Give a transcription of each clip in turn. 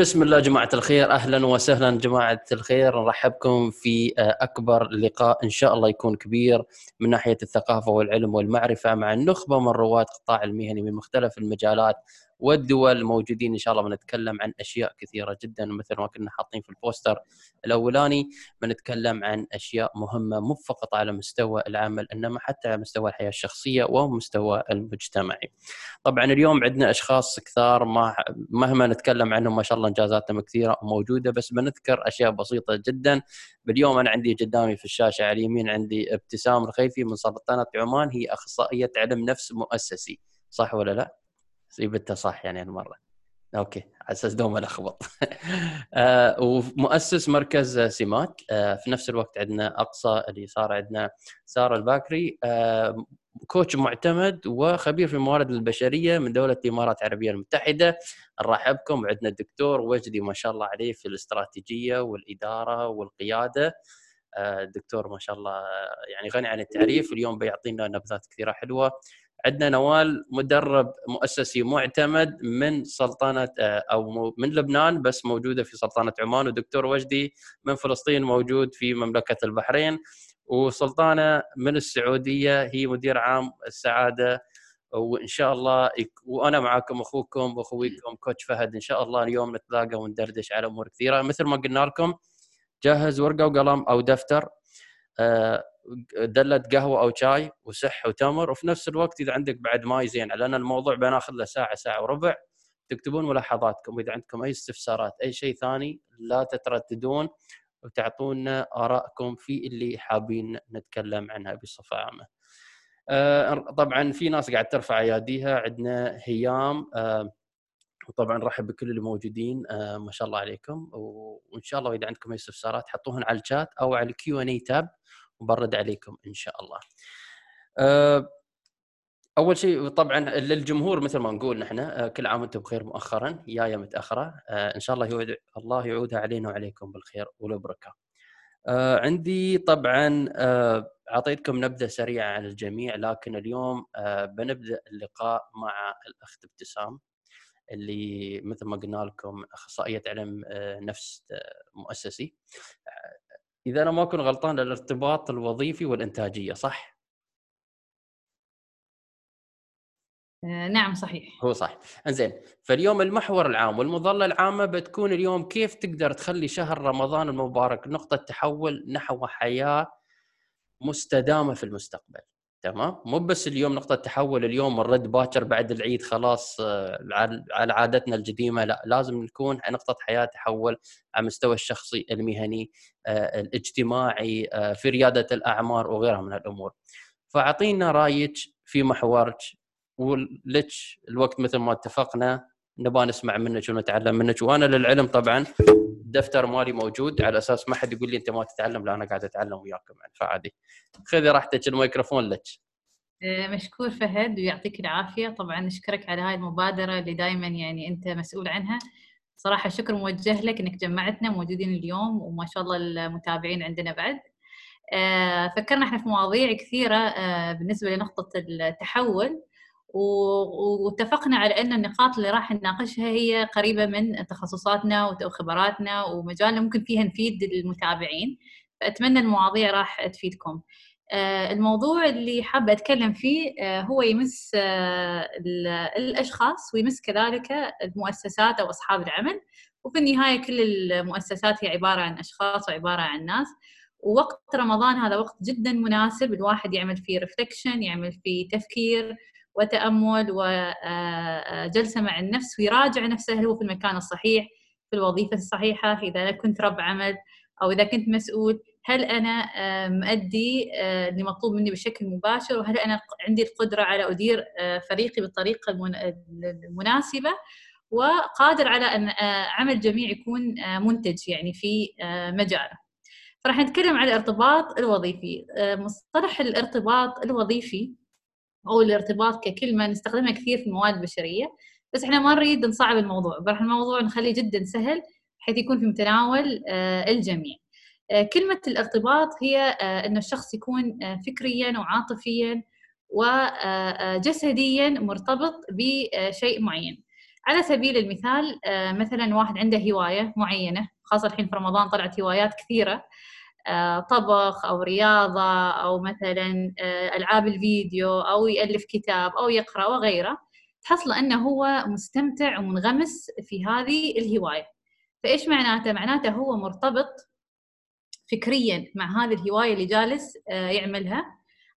بسم الله جماعة الخير أهلا وسهلا جماعة الخير نرحبكم في آه، أكبر لقاء إن شاء الله يكون كبير من ناحية الثقافة والعلم والمعرفة مع النخبة من رواد قطاع المهني من مختلف المجالات والدول الموجودين إن شاء الله بنتكلم عن أشياء كثيرة جدا مثل ما كنا حاطين في البوستر الأولاني بنتكلم عن أشياء مهمة مو فقط على مستوى العمل إنما حتى على مستوى الحياة الشخصية ومستوى المجتمعي. طبعا اليوم عندنا أشخاص كثار ما مهما نتكلم عنهم ما شاء الله انجازاتهم كثيرة وموجودة بس بنذكر أشياء بسيطة جدا. باليوم أنا عندي قدامي في الشاشة على اليمين عندي ابتسام الخيفي من سلطنة عمان هي أخصائية علم نفس مؤسسي. صح ولا لا؟ جبتها صح يعني المره أوكي على أساس دوم ألخبط. آه ومؤسس مركز سمات آه في نفس الوقت عندنا أقصى اللي صار عندنا سارة الباكري. آه كوتش معتمد وخبير في الموارد البشرية من دولة الإمارات العربية المتحدة. نرحبكم وعندنا الدكتور وجدي ما شاء الله عليه في الاستراتيجية والإدارة والقيادة. الدكتور ما شاء الله يعني غني عن التعريف اليوم بيعطينا نبذات كثيرة حلوة. عندنا نوال مدرب مؤسسي معتمد من سلطنة آه، أو من لبنان بس موجودة في سلطنة عمان. ودكتور وجدي من فلسطين موجود في مملكة البحرين. وسلطانة من السعودية هي مدير عام السعادة. وإن شاء الله وأنا معاكم أخوكم وأخويكم كوتش فهد. إن شاء الله اليوم نتلاقى وندردش على أمور كثيرة. مثل ما قلنا لكم جهز ورقة وقلم أو دفتر آه، دلة قهوة أو شاي وسح وتمر. وفي نفس الوقت إذا عندك بعد ماي زين لأن الموضوع بناخذ له ساعة ساعة وربع تكتبون ملاحظاتكم. وإذا عندكم أي استفسارات أي شيء ثاني لا تترددون. وتعطونا آرائكم في اللي حابين نتكلم عنها بصفة عامة. آه، طبعا في ناس قاعد ترفع أياديها عندنا هيام آه، وطبعا نرحب بكل اللي موجودين آه، ما شاء الله عليكم وإن شاء الله إذا عندكم أي استفسارات حطوهن على الشات أو على الكيو ان إي تاب وبرد عليكم إن شاء الله. آه، أول شيء طبعا للجمهور مثل ما نقول نحن آه، كل عام وأنتم بخير مؤخرا يا متأخرة آه، إن شاء الله يعود الله يعودها علينا وعليكم بالخير والبركة. عندي طبعا أعطيتكم نبذة سريعة عن الجميع لكن اليوم بنبدأ اللقاء مع الأخت ابتسام اللي مثل ما قلنا لكم أخصائية علم نفس مؤسسي إذا أنا ما أكون غلطان الارتباط الوظيفي والإنتاجية صح؟ نعم صحيح. هو صح إنزين فاليوم المحور العام والمظلة العامة بتكون اليوم كيف تقدر تخلي شهر رمضان المبارك نقطة تحول نحو حياة مستدامة في المستقبل؟ تمام؟ مو بس اليوم نقطة تحول اليوم نرد باكر بعد العيد خلاص آه، على عادتنا القديمة لا لازم نكون نقطة حياة تحول على المستوى الشخصي المهني آه، الاجتماعي آه، في ريادة الأعمار وغيرها من الأمور فأعطينا رأيك في محورك ولك الوقت مثل ما اتفقنا نبغى نسمع منك ونتعلم منك. وأنا للعلم طبعا الدفتر مالي موجود على أساس ما حد يقول لي أنت ما تتعلم لا أنا قاعد أتعلم وياكم يعني فعادي. خذي راحتك الميكروفون لك آه، مشكور فهد ويعطيك العافية. طبعا نشكرك على هاي المبادرة اللي دائما يعني أنت مسؤول عنها. صراحة شكر موجه لك إنك جمعتنا موجودين اليوم وما شاء الله المتابعين عندنا بعد. آه، فكرنا إحنا في مواضيع كثيرة آه، بالنسبة لنقطة التحول. واتفقنا على أن النقاط اللي راح نناقشها هي قريبة من تخصصاتنا وخبراتنا ومجالنا ممكن فيها نفيد المتابعين فأتمنى المواضيع راح تفيدكم. آه، الموضوع اللي حابه أتكلم فيه آه، هو يمس آه، الأشخاص ويمس كذلك المؤسسات أو أصحاب العمل وفي النهاية كل المؤسسات هي عبارة عن أشخاص وعبارة عن ناس ووقت رمضان هذا وقت جدا مناسب الواحد يعمل فيه ريفلكشن يعمل فيه تفكير وتأمل وجلسه مع النفس ويراجع نفسه هل هو في المكان الصحيح في الوظيفة الصحيحة إذا كنت رب عمل أو إذا كنت مسؤول هل أنا مؤدي اللي مطلوب مني بشكل مباشر وهل أنا عندي القدرة على أدير فريقي بالطريقة المناسبة وقادر على أن عمل جميع يكون منتج يعني في مجاله. فراح نتكلم عن الارتباط الوظيفي. مصطلح الارتباط الوظيفي أو الارتباط ككلمه نستخدمها كثير في المواد البشرية. بس إحنا ما نريد نصعب الموضوع. راح الموضوع نخليه جدا سهل حيث يكون في متناول آه، الجميع. آه، كلمة الارتباط هي آه، أن الشخص يكون فكريا وعاطفيا وجسديا مرتبط بشيء معين. على سبيل المثال مثلا واحد عنده هواية معينة خاصة الحين في رمضان طلعت هوايات كثيرة. طبخ أو رياضة أو مثلا ألعاب الفيديو أو يألف كتاب أو يقرأ وغيره تحصل أنه هو مستمتع ومنغمس في هذه الهواية. فإيش معناته؟ معناته هو مرتبط فكريا مع هذه الهواية اللي جالس يعملها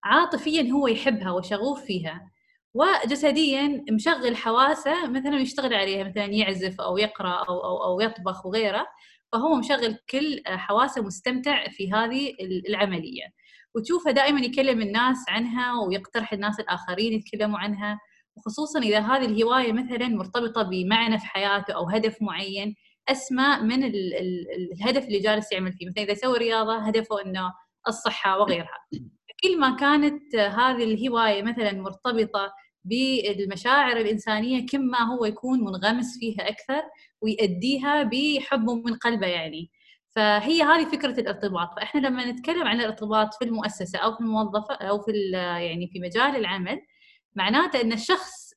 عاطفيا هو يحبها وشغوف فيها وجسديا مشغل حواسة مثلا يشتغل عليها مثلا يعزف أو يقرأ أو أو, أو يطبخ وغيره. فهو مشغل كل حواسه مستمتع في هذه العملية. وتشوفه دائما يكلم الناس عنها ويقترح الناس الآخرين يتكلموا عنها. وخصوصا إذا هذه الهواية مثلا مرتبطة بمعنى في حياته أو هدف معين أسمى من ال ال الهدف اللي جالس يعمل فيه. مثلا إذا يسوي رياضة هدفه إنه الصحة وغيرها. كل ما كانت هذه الهواية مثلا مرتبطة بالمشاعر الإنسانية كم ما هو يكون منغمس فيها أكثر ويأديها بحبه من قلبه يعني فهي هذه فكرة الارتباط فإحنا لما نتكلم عن الارتباط في المؤسسة أو في الموظفة أو في يعني في مجال العمل معناته أن الشخص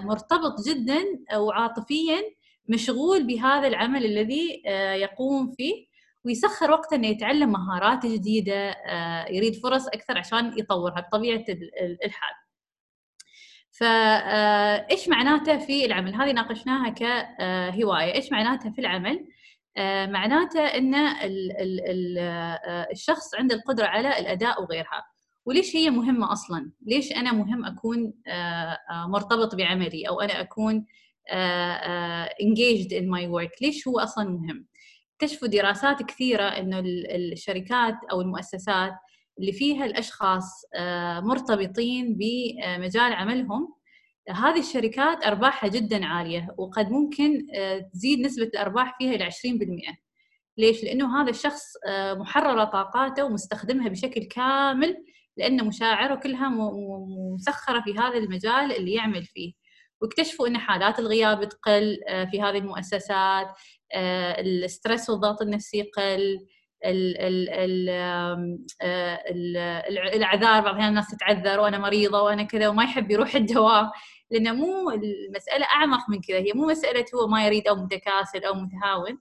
مرتبط جدا وعاطفيا مشغول بهذا العمل الذي يقوم فيه ويسخر وقته إنه يتعلم مهارات جديدة يريد فرص أكثر عشان يطورها بطبيعة الحال. فايش معناته في العمل؟ هذه ناقشناها كهوايه إيش معناتها في العمل؟ معناته إن الشخص عنده القدرة على الأداء وغيرها. وليش هي مهمة أصلا؟ ليش أنا مهم أكون مرتبط بعملي؟ أو أنا أكون engaged in my work ليش هو أصلا مهم؟ اكتشفوا دراسات كثيرة إنه الشركات أو المؤسسات اللي فيها الأشخاص مرتبطين بمجال عملهم. هذه الشركات أرباحها جدا عالية وقد ممكن تزيد نسبة الأرباح فيها إلى 20% ليش؟ لأنه هذا الشخص محرر طاقاته ومستخدمها بشكل كامل لأن مشاعره كلها مسخرة في هذا المجال اللي يعمل فيه. واكتشفوا إن حالات الغياب تقل في هذه المؤسسات الستريس والضغط النفسي يقل الاعذار بعض الناس تتعذر وأنا مريضة وأنا كذا وما يحب يروح الدوام لأنه مو المسألة أعمق من كذا هي مو مسألة هو ما يريد أو متكاسل أو متهاون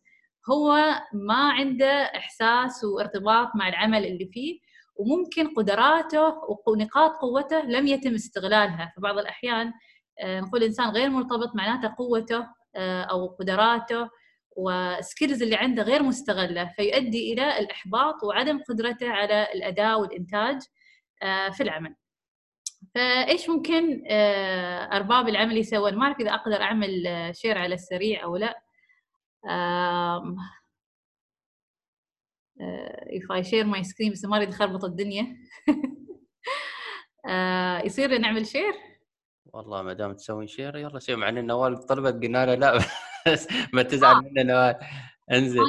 هو ما عنده إحساس وارتباط مع العمل اللي فيه وممكن قدراته ونقاط قوته لم يتم استغلالها. في بعض الاحيان نقول إنسان غير مرتبط معناته قوته أو قدراته و skills اللي عنده غير مستغلة فيؤدي إلى الإحباط وعدم قدرته على الأداء والإنتاج في العمل. فإيش ممكن أرباب العمل يسوون؟ ما أعرف إذا أقدر أعمل share على السريع أو لا. if I share my screen بس ما أريد أخربط الدنيا. يصير نعمل share؟ والله ما دام تسوين share يلا سوي مع إن نوال طلبت قلنا لا ما تزعل آه. مننا نوال. انزل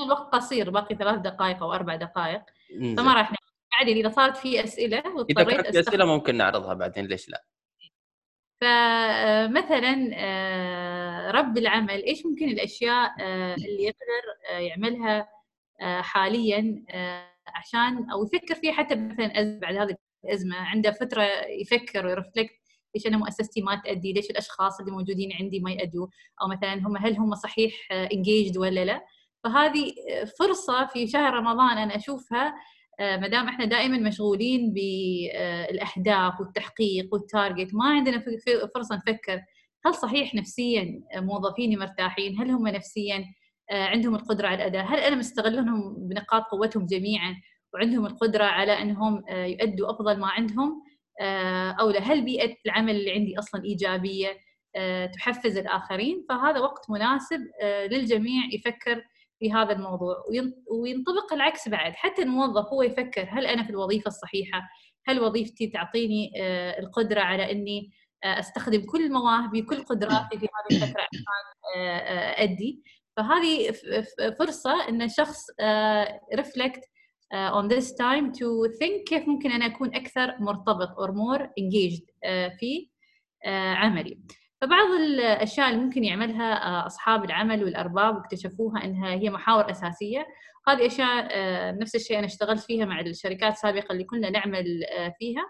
الوقت قصير باقي ثلاث دقائق أو أربع دقائق. فما راح بعدين إذا صارت في أسئلة إذا كانت في أسئلة ممكن نعرضها بعدين ليش لا؟ فمثلا آه، رب العمل إيش ممكن الأشياء آه، اللي يقدر يعملها حاليا عشان أو يفكر فيها حتى مثلا بعد هذه الأزمة عنده فترة يفكر وي reflect ليش أنا مؤسستي ما تأدي؟ ليش الأشخاص اللي موجودين عندي ما يأدوا؟ أو مثلا هم هل هم صحيح engaged ولا لا؟ فهذه فرصة في شهر رمضان أنا أشوفها ما دام إحنا دائما مشغولين بالاهداف والتحقيق وال target ما عندنا فرصة نفكر هل صحيح نفسيا موظفيني مرتاحين؟ هل هم نفسيا عندهم القدرة على الأداء؟ هل أنا مستغلهم بنقاط قوتهم جميعا وعندهم القدرة على إنهم يؤدوا أفضل ما عندهم؟ أو لا هل بيئة العمل اللي عندي أصلا إيجابية تحفز الآخرين. فهذا وقت مناسب للجميع يفكر في هذا الموضوع. وينطبق العكس بعد. حتى الموظف هو يفكر هل أنا في الوظيفة الصحيحة؟ هل وظيفتي تعطيني القدرة على إني أستخدم كل مواهبي كل قدراتي في هذه الفترة عشان أدي؟ فهذه فرصة إن الشخص ريفلكت uh, on this time to think كيف ممكن أنا أكون أكثر مرتبط or more engaged uh, في uh, عملي. فبعض الأشياء اللي ممكن يعملها أصحاب العمل والأرباب واكتشفوها أنها هي محاور أساسية. هذه أشياء نفس الشيء أنا اشتغلت فيها مع الشركات السابقة اللي كنا نعمل فيها.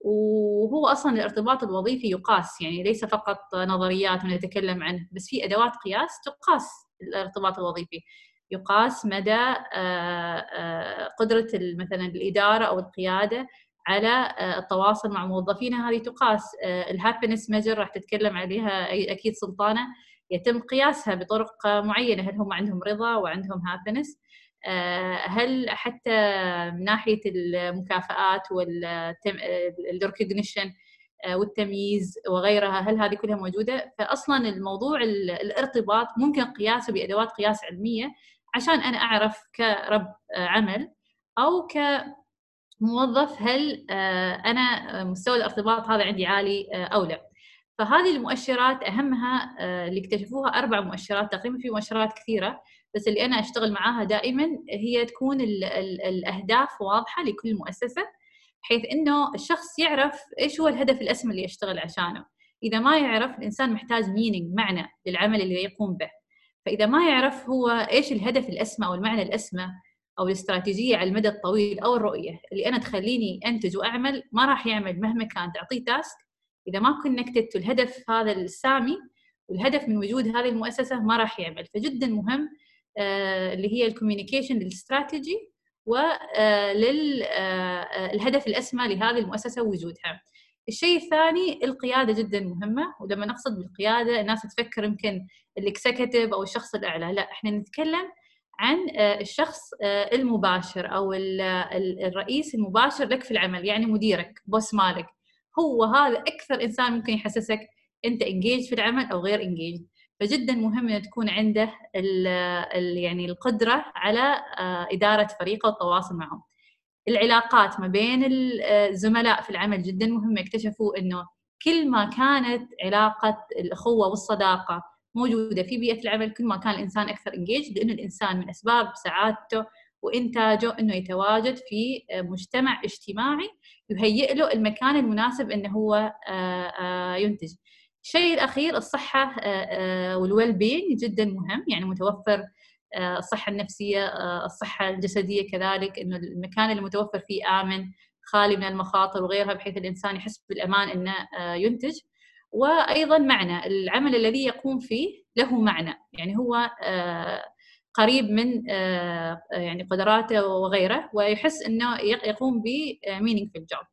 وهو أصلا الارتباط الوظيفي يقاس يعني ليس فقط نظريات نتكلم عنه بس في أدوات قياس تقاس الارتباط الوظيفي. يقاس مدى آه، آه، قدرة مثلا الإدارة أو القيادة على آه، التواصل مع موظفينها. هذه تقاس ال happiness measure راح تتكلم عليها أكيد سلطانة. يتم قياسها بطرق معينة. هل هم عندهم رضا وعندهم happiness هل حتى من ناحية المكافآت وال recognition والتمييز وغيرها هل هذه كلها موجودة؟ فأصلا الموضوع الارتباط ممكن قياسه بأدوات قياس علمية عشان أنا أعرف كرب عمل أو كموظف هل آه، أنا مستوى الارتباط هذا عندي عالي آه، أو لا. فهذه المؤشرات أهمها آه، اللي اكتشفوها أربع مؤشرات تقريبا في مؤشرات كثيرة بس اللي أنا أشتغل معاها دائما هي تكون ال ال الأهداف واضحة لكل مؤسسة بحيث إنه الشخص يعرف إيش هو الهدف الأسمى اللي يشتغل عشانه. إذا ما يعرف الإنسان محتاج meaning معنى للعمل اللي يقوم به. فإذا ما يعرف هو إيش الهدف الأسمى أو المعنى الأسمى أو الاستراتيجية على المدى الطويل أو الرؤية اللي أنا تخليني أنتج وأعمل ما راح يعمل مهما كان. تعطيه task إذا ما connected الهدف هذا السامي والهدف من وجود هذه المؤسسة ما راح يعمل. فجدا مهم آه اللي هي ال communication لل strategy وللهدف الأسمى لهذه المؤسسة ووجودها. الشيء الثاني القيادة جدا مهمة ولما نقصد بالقيادة الناس تفكر يمكن ال executive أو الشخص الأعلى لا إحنا نتكلم عن آه، الشخص آه، المباشر أو الرئيس المباشر لك في العمل يعني مديرك boss مالك. هو هذا أكثر إنسان ممكن يحسسك أنت انجيج في العمل أو غير انجيج فجدا مهم ان تكون عنده ال ال يعني القدرة على آه، إدارة فريقه والتواصل معهم. العلاقات ما بين الزملاء في العمل جدا مهمة اكتشفوا إنه كل ما كانت علاقة الأخوة والصداقة موجودة في بيئة العمل كل ما كان الإنسان أكثر انجيج لأنه الإنسان من أسباب سعادته وإنتاجه إنه يتواجد في مجتمع اجتماعي يهيئ له المكان المناسب إنه هو آه، آه، ينتج. الشيء الأخير الصحة آه، والويل بين جدا مهم يعني متوفر الصحة النفسية الصحة الجسدية كذلك إنه المكان اللي متوفر فيه آمن خالي من المخاطر وغيرها بحيث الإنسان يحس بالأمان إنه ينتج. وأيضا معنى العمل الذي يقوم فيه له معنى. يعني هو آه، قريب من آه، يعني قدراته وغيره ويحس إنه يقوم بمينينج في الجوب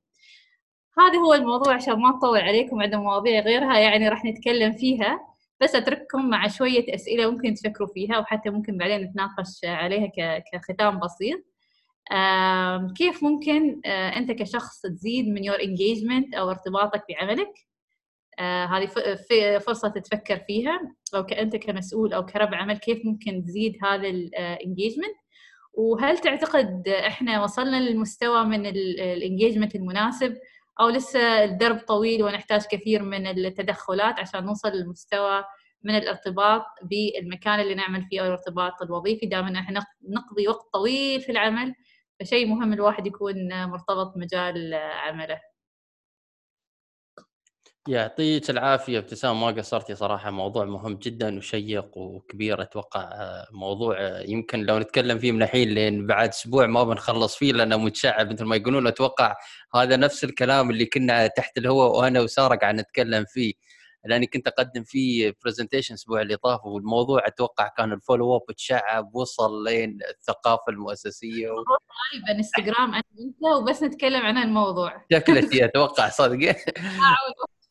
هذا هو الموضوع عشان ما نطول عليكم عندنا مواضيع غيرها يعني راح نتكلم فيها. بس أترككم مع شوية أسئلة ممكن تفكروا فيها وحتى ممكن بعدين نتناقش عليها كختام بسيط. كيف ممكن آه، أنت كشخص تزيد من your engagement أو ارتباطك بعملك؟ آه هذه فرصة تتفكر فيها. أو كأنت كمسؤول أو كرب عمل كيف ممكن تزيد هذا ال engagement وهل تعتقد إحنا وصلنا للمستوى من ال engagement المناسب؟ أو لسه الدرب طويل ونحتاج كثير من التدخلات عشان نوصل للمستوى من الارتباط بالمكان اللي نعمل فيه أو الارتباط الوظيفي. دائما إحنا نقضي وقت طويل في العمل فشيء مهم الواحد يكون مرتبط بمجال عمله. يعطيك العافية ابتسام ما قصرتي صراحة. موضوع مهم جدا وشيق وكبير. أتوقع آه، موضوع آه، يمكن لو نتكلم فيه من الحين لين بعد أسبوع ما بنخلص فيه لأنه متشعب مثل ما يقولون. أتوقع هذا نفس الكلام اللي كنا تحت الهواء وأنا وساره قاعد نتكلم فيه. لأني كنت أقدم فيه presentation الأسبوع اللي طاف والموضوع أتوقع كان ال follow up تشعب وصل لين الثقافة المؤسسية و... طيب إنستغرام أنا انت وبس نتكلم عن الموضوع. شكلك أتوقع صدق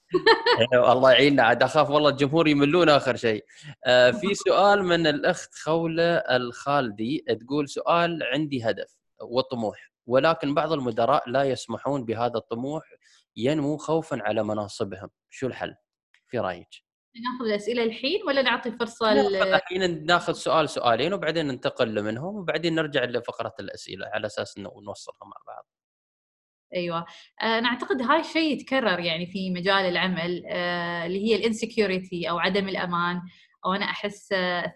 الله يعيننا عاد أخاف والله الجمهور يملون آخر شيء. آه في سؤال من الأخت خولة الخالدي تقول سؤال عندي هدف وطموح ولكن بعض المدراء لا يسمحون بهذا الطموح ينمو خوفا على مناصبهم، شو الحل؟ في رأيك؟ ناخذ الأسئلة الحين ولا نعطي فرصة الحين ناخذ سؤال سؤالين وبعدين ننتقل منهم وبعدين نرجع لفقرة الأسئلة على أساس إنه نوصلها مع بعض. أيوه. أنا أعتقد هاي الشيء يتكرر يعني في مجال العمل آه، اللي هي الانسكيورتي أو عدم الأمان أو أنا أحس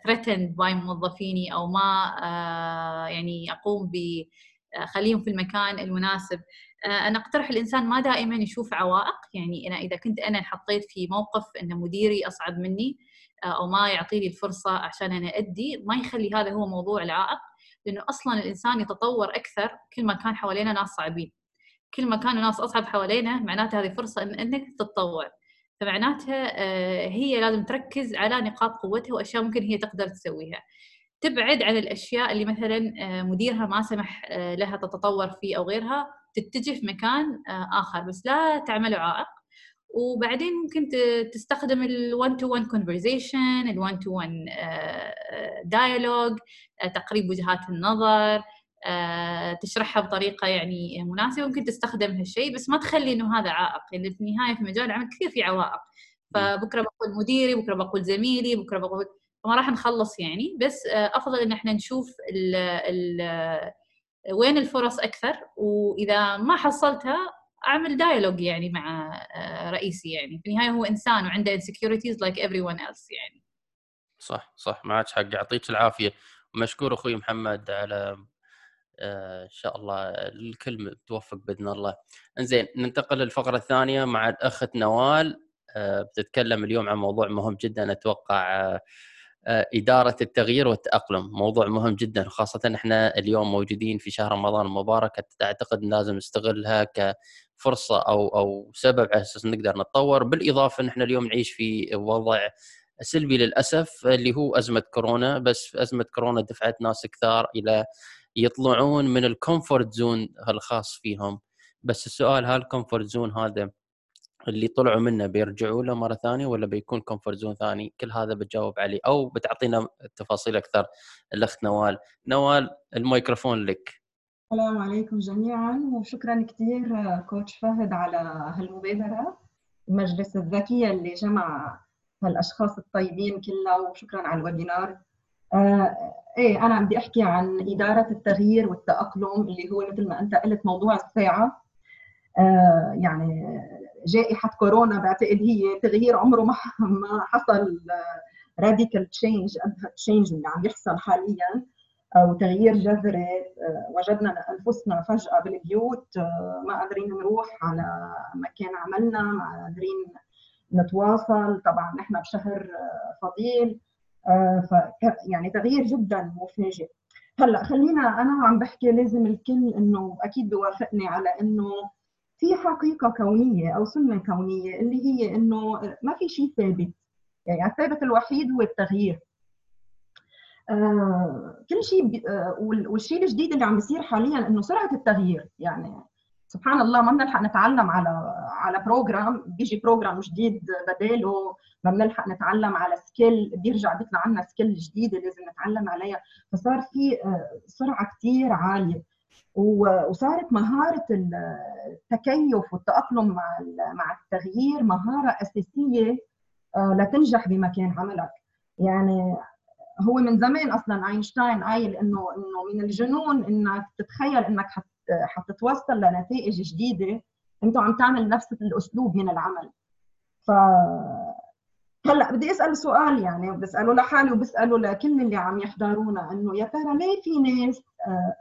threatened by موظفيني أو ما آه، يعني أقوم ب خليهم في المكان المناسب. أنا أقترح الإنسان ما دائما يشوف عوائق. يعني أنا إذا كنت أنا انحطيت في موقف إن مديري أصعب مني أو ما يعطيني الفرصة عشان أنا أدي ما يخلي هذا هو موضوع العائق لأنه أصلا الإنسان يتطور أكثر كل ما كان حوالينا ناس صعبين. كل ما كانوا ناس أصعب حوالينا معناتها هذه فرصة إن إنك تتطور فمعناتها آه، هي لازم تركز على نقاط قوتها وأشياء ممكن هي تقدر تسويها. تبعد عن الأشياء اللي مثلا آه، مديرها ما سمح آه، لها تتطور فيه أو غيرها تتجه في مكان آخر. بس لا تعمله عائق. وبعدين ممكن تستخدم ال one to one conversation ال one to one dialogue تقريب وجهات النظر تشرحها بطريقة يعني مناسبة. ممكن تستخدم هالشيء بس ما تخلي إنه هذا عائق. لأن يعني في النهاية في مجال العمل كثير في عوائق. فبكرة بقول مديري بكرة بقول زميلي بكرة بقول فما راح نخلص يعني. بس أفضل إن إحنا نشوف ال ال وين الفرص أكثر. وإذا ما حصلتها أعمل دايلوج يعني مع آه، رئيسي يعني. في النهاية هو إنسان وعنده insecurities like everyone else يعني. صح صح. معك حق. يعطيك العافية. مشكور أخوي محمد على آه، إن شاء الله الكل توفق بإذن الله. إنزين ننتقل للفقرة الثانية مع الأخت نوال. آه، بتتكلم اليوم عن موضوع مهم جدا أتوقع إدارة التغيير والتأقلم، موضوع مهم جدا خاصة إحنا اليوم موجودين في شهر رمضان المبارك. أعتقد لازم نستغلها ك فرصه أو أو سبب على أساس نقدر نتطور. بالإضافة إن إحنا اليوم نعيش في وضع سلبي للأسف اللي هو أزمة كورونا. بس أزمة كورونا دفعت ناس كثار إلى يطلعون من ال comfort zone الخاص فيهم. بس السؤال هل ال comfort zone هذا اللي طلعوا منه بيرجعوا له مرة ثانية ولا بيكون comfort zone ثاني؟ كل هذا بتجاوب عليه أو بتعطينا تفاصيل أكثر الأخت نوال. نوال الميكروفون لك. السلام عليكم جميعا وشكرا كثير coach فهد على هالمبادرة. المجلس الذكي اللي جمع هالأشخاص الطيبين كلها وشكرا على ال webinar. إيه أنا بدي أحكي عن إدارة التغيير والتأقلم اللي هو مثل ما أنت قلت موضوع الساعة. آه يعني جائحة كورونا بعتقد هي تغيير عمره ما حصل radical change قد اللي عم يحصل حاليا. أو تغيير جذري آه، وجدنا انفسنا فجأة بالبيوت آه، ما قادرين نروح على مكان عملنا ما قادرين نتواصل. طبعا نحن بشهر آه، فضيل. يعني تغيير جدا مفاجئ هلأ خلينا أنا عم بحكي لازم الكل إنه أكيد بوافقني على إنه في حقيقة كونية أو سنة كونية اللي هي إنه ما في شيء ثابت. يعني الثابت الوحيد هو التغيير. آه، كل شيء آه، والشيء الجديد اللي عم بيصير حاليا إنه سرعة التغيير. يعني سبحان الله ما بنلحق نتعلم على على program بيجي program جديد بداله ما بنلحق نتعلم على skill بيرجع بيطلع عنا skill جديدة لازم نتعلم عليها. فصار في آه، سرعة كثير عالية. وصارت مهارة التكيف والتأقلم مع مع التغيير مهارة أساسية لتنجح بمكان عملك. يعني هو من زمان أصلا أينشتاين قايل إنه إنه من الجنون إنك تتخيل إنك حتتوصل لنتائج جديدة انت عم تعمل نفس الأسلوب من العمل. ف هلأ بدي أسأل سؤال يعني بساله لحالي وبسأله لكل اللي عم يحضرونا إنه يا ترى ليه في ناس آه،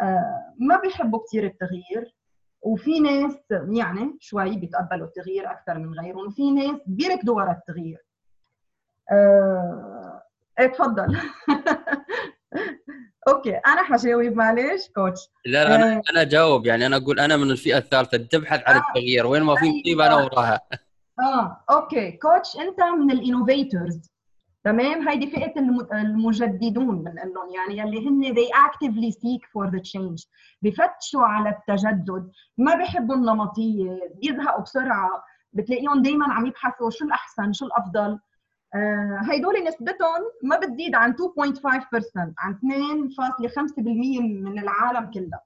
آه، ما بيحبوا كثير التغيير؟ وفي ناس يعني شوي بيتقبلوا التغيير أكثر من غيرهم وفي ناس بيركضوا ورا التغيير. آه، إيه تفضل. أوكي أنا حجاوب معلش كوتش. لا لا أنا آه. أنا اجاوب يعني أنا أقول أنا من الفئة الثالثة تبحث عن آه. التغيير وين ما في طيب. مصيبة أنا وراها. آه okay. coach أنت من ال innovators. تمام؟ هيدي فئة المجددون بنقول يعني يلي هن they actively seek for the change. بفتشوا على التجدد. ما بيحبوا النمطية بيزهقوا بسرعة. بتلاقيهم دائما عم يبحثوا شو الأحسن شو الأفضل. هيدول نسبتهم ما بتزيد عن 2.5% عن 2.5% من العالم كلها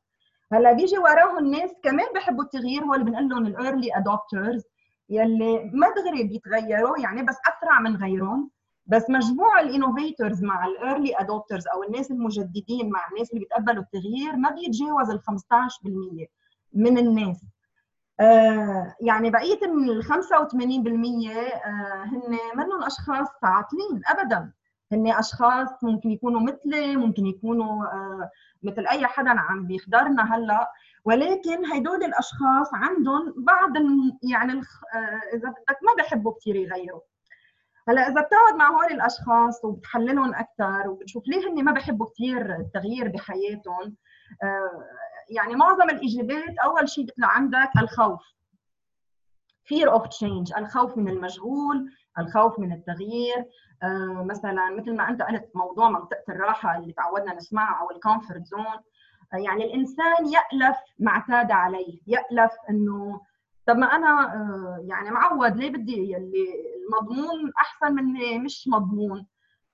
هلا بيجي وراهم ناس كمان بحبوا التغيير هو اللي بنقول لهم ال early adopters يلي ما دغري بيتغيروا يعني بس أسرع من غيرهم. بس مجموع ال innovators مع ال early adopters أو الناس المجددين مع الناس اللي بيتقبلوا التغيير ما بيتجاوز ال 15% من الناس. آه، يعني بقية ال 85% آه، هن منهم أشخاص عاطلين ابدا. هن أشخاص ممكن يكونوا مثلي ممكن يكونوا آه، مثل أي حدا عم بيحضرنا هلأ. ولكن هدول الأشخاص عندهم بعض يعني إذا بدك ما بحبوا كثير يغيروا. هلأ إذا بتقعد مع هول الأشخاص وبتحللهم أكثر وبتشوف ليه هن ما بحبوا كثير التغيير بحياتهم يعني معظم الإجابات أول شيء بيطلع عندك الخوف. Fear of change الخوف من المجهول الخوف من التغيير. آه مثلا مثل ما أنت قلت موضوع منطقة الراحة اللي تعودنا نسمعها أو ال comfort zone آه يعني الإنسان يألف ما اعتاد عليه يألف إنه طب ما أنا آه يعني معود ليه بدي يلي المضمون أحسن من مش مضمون؟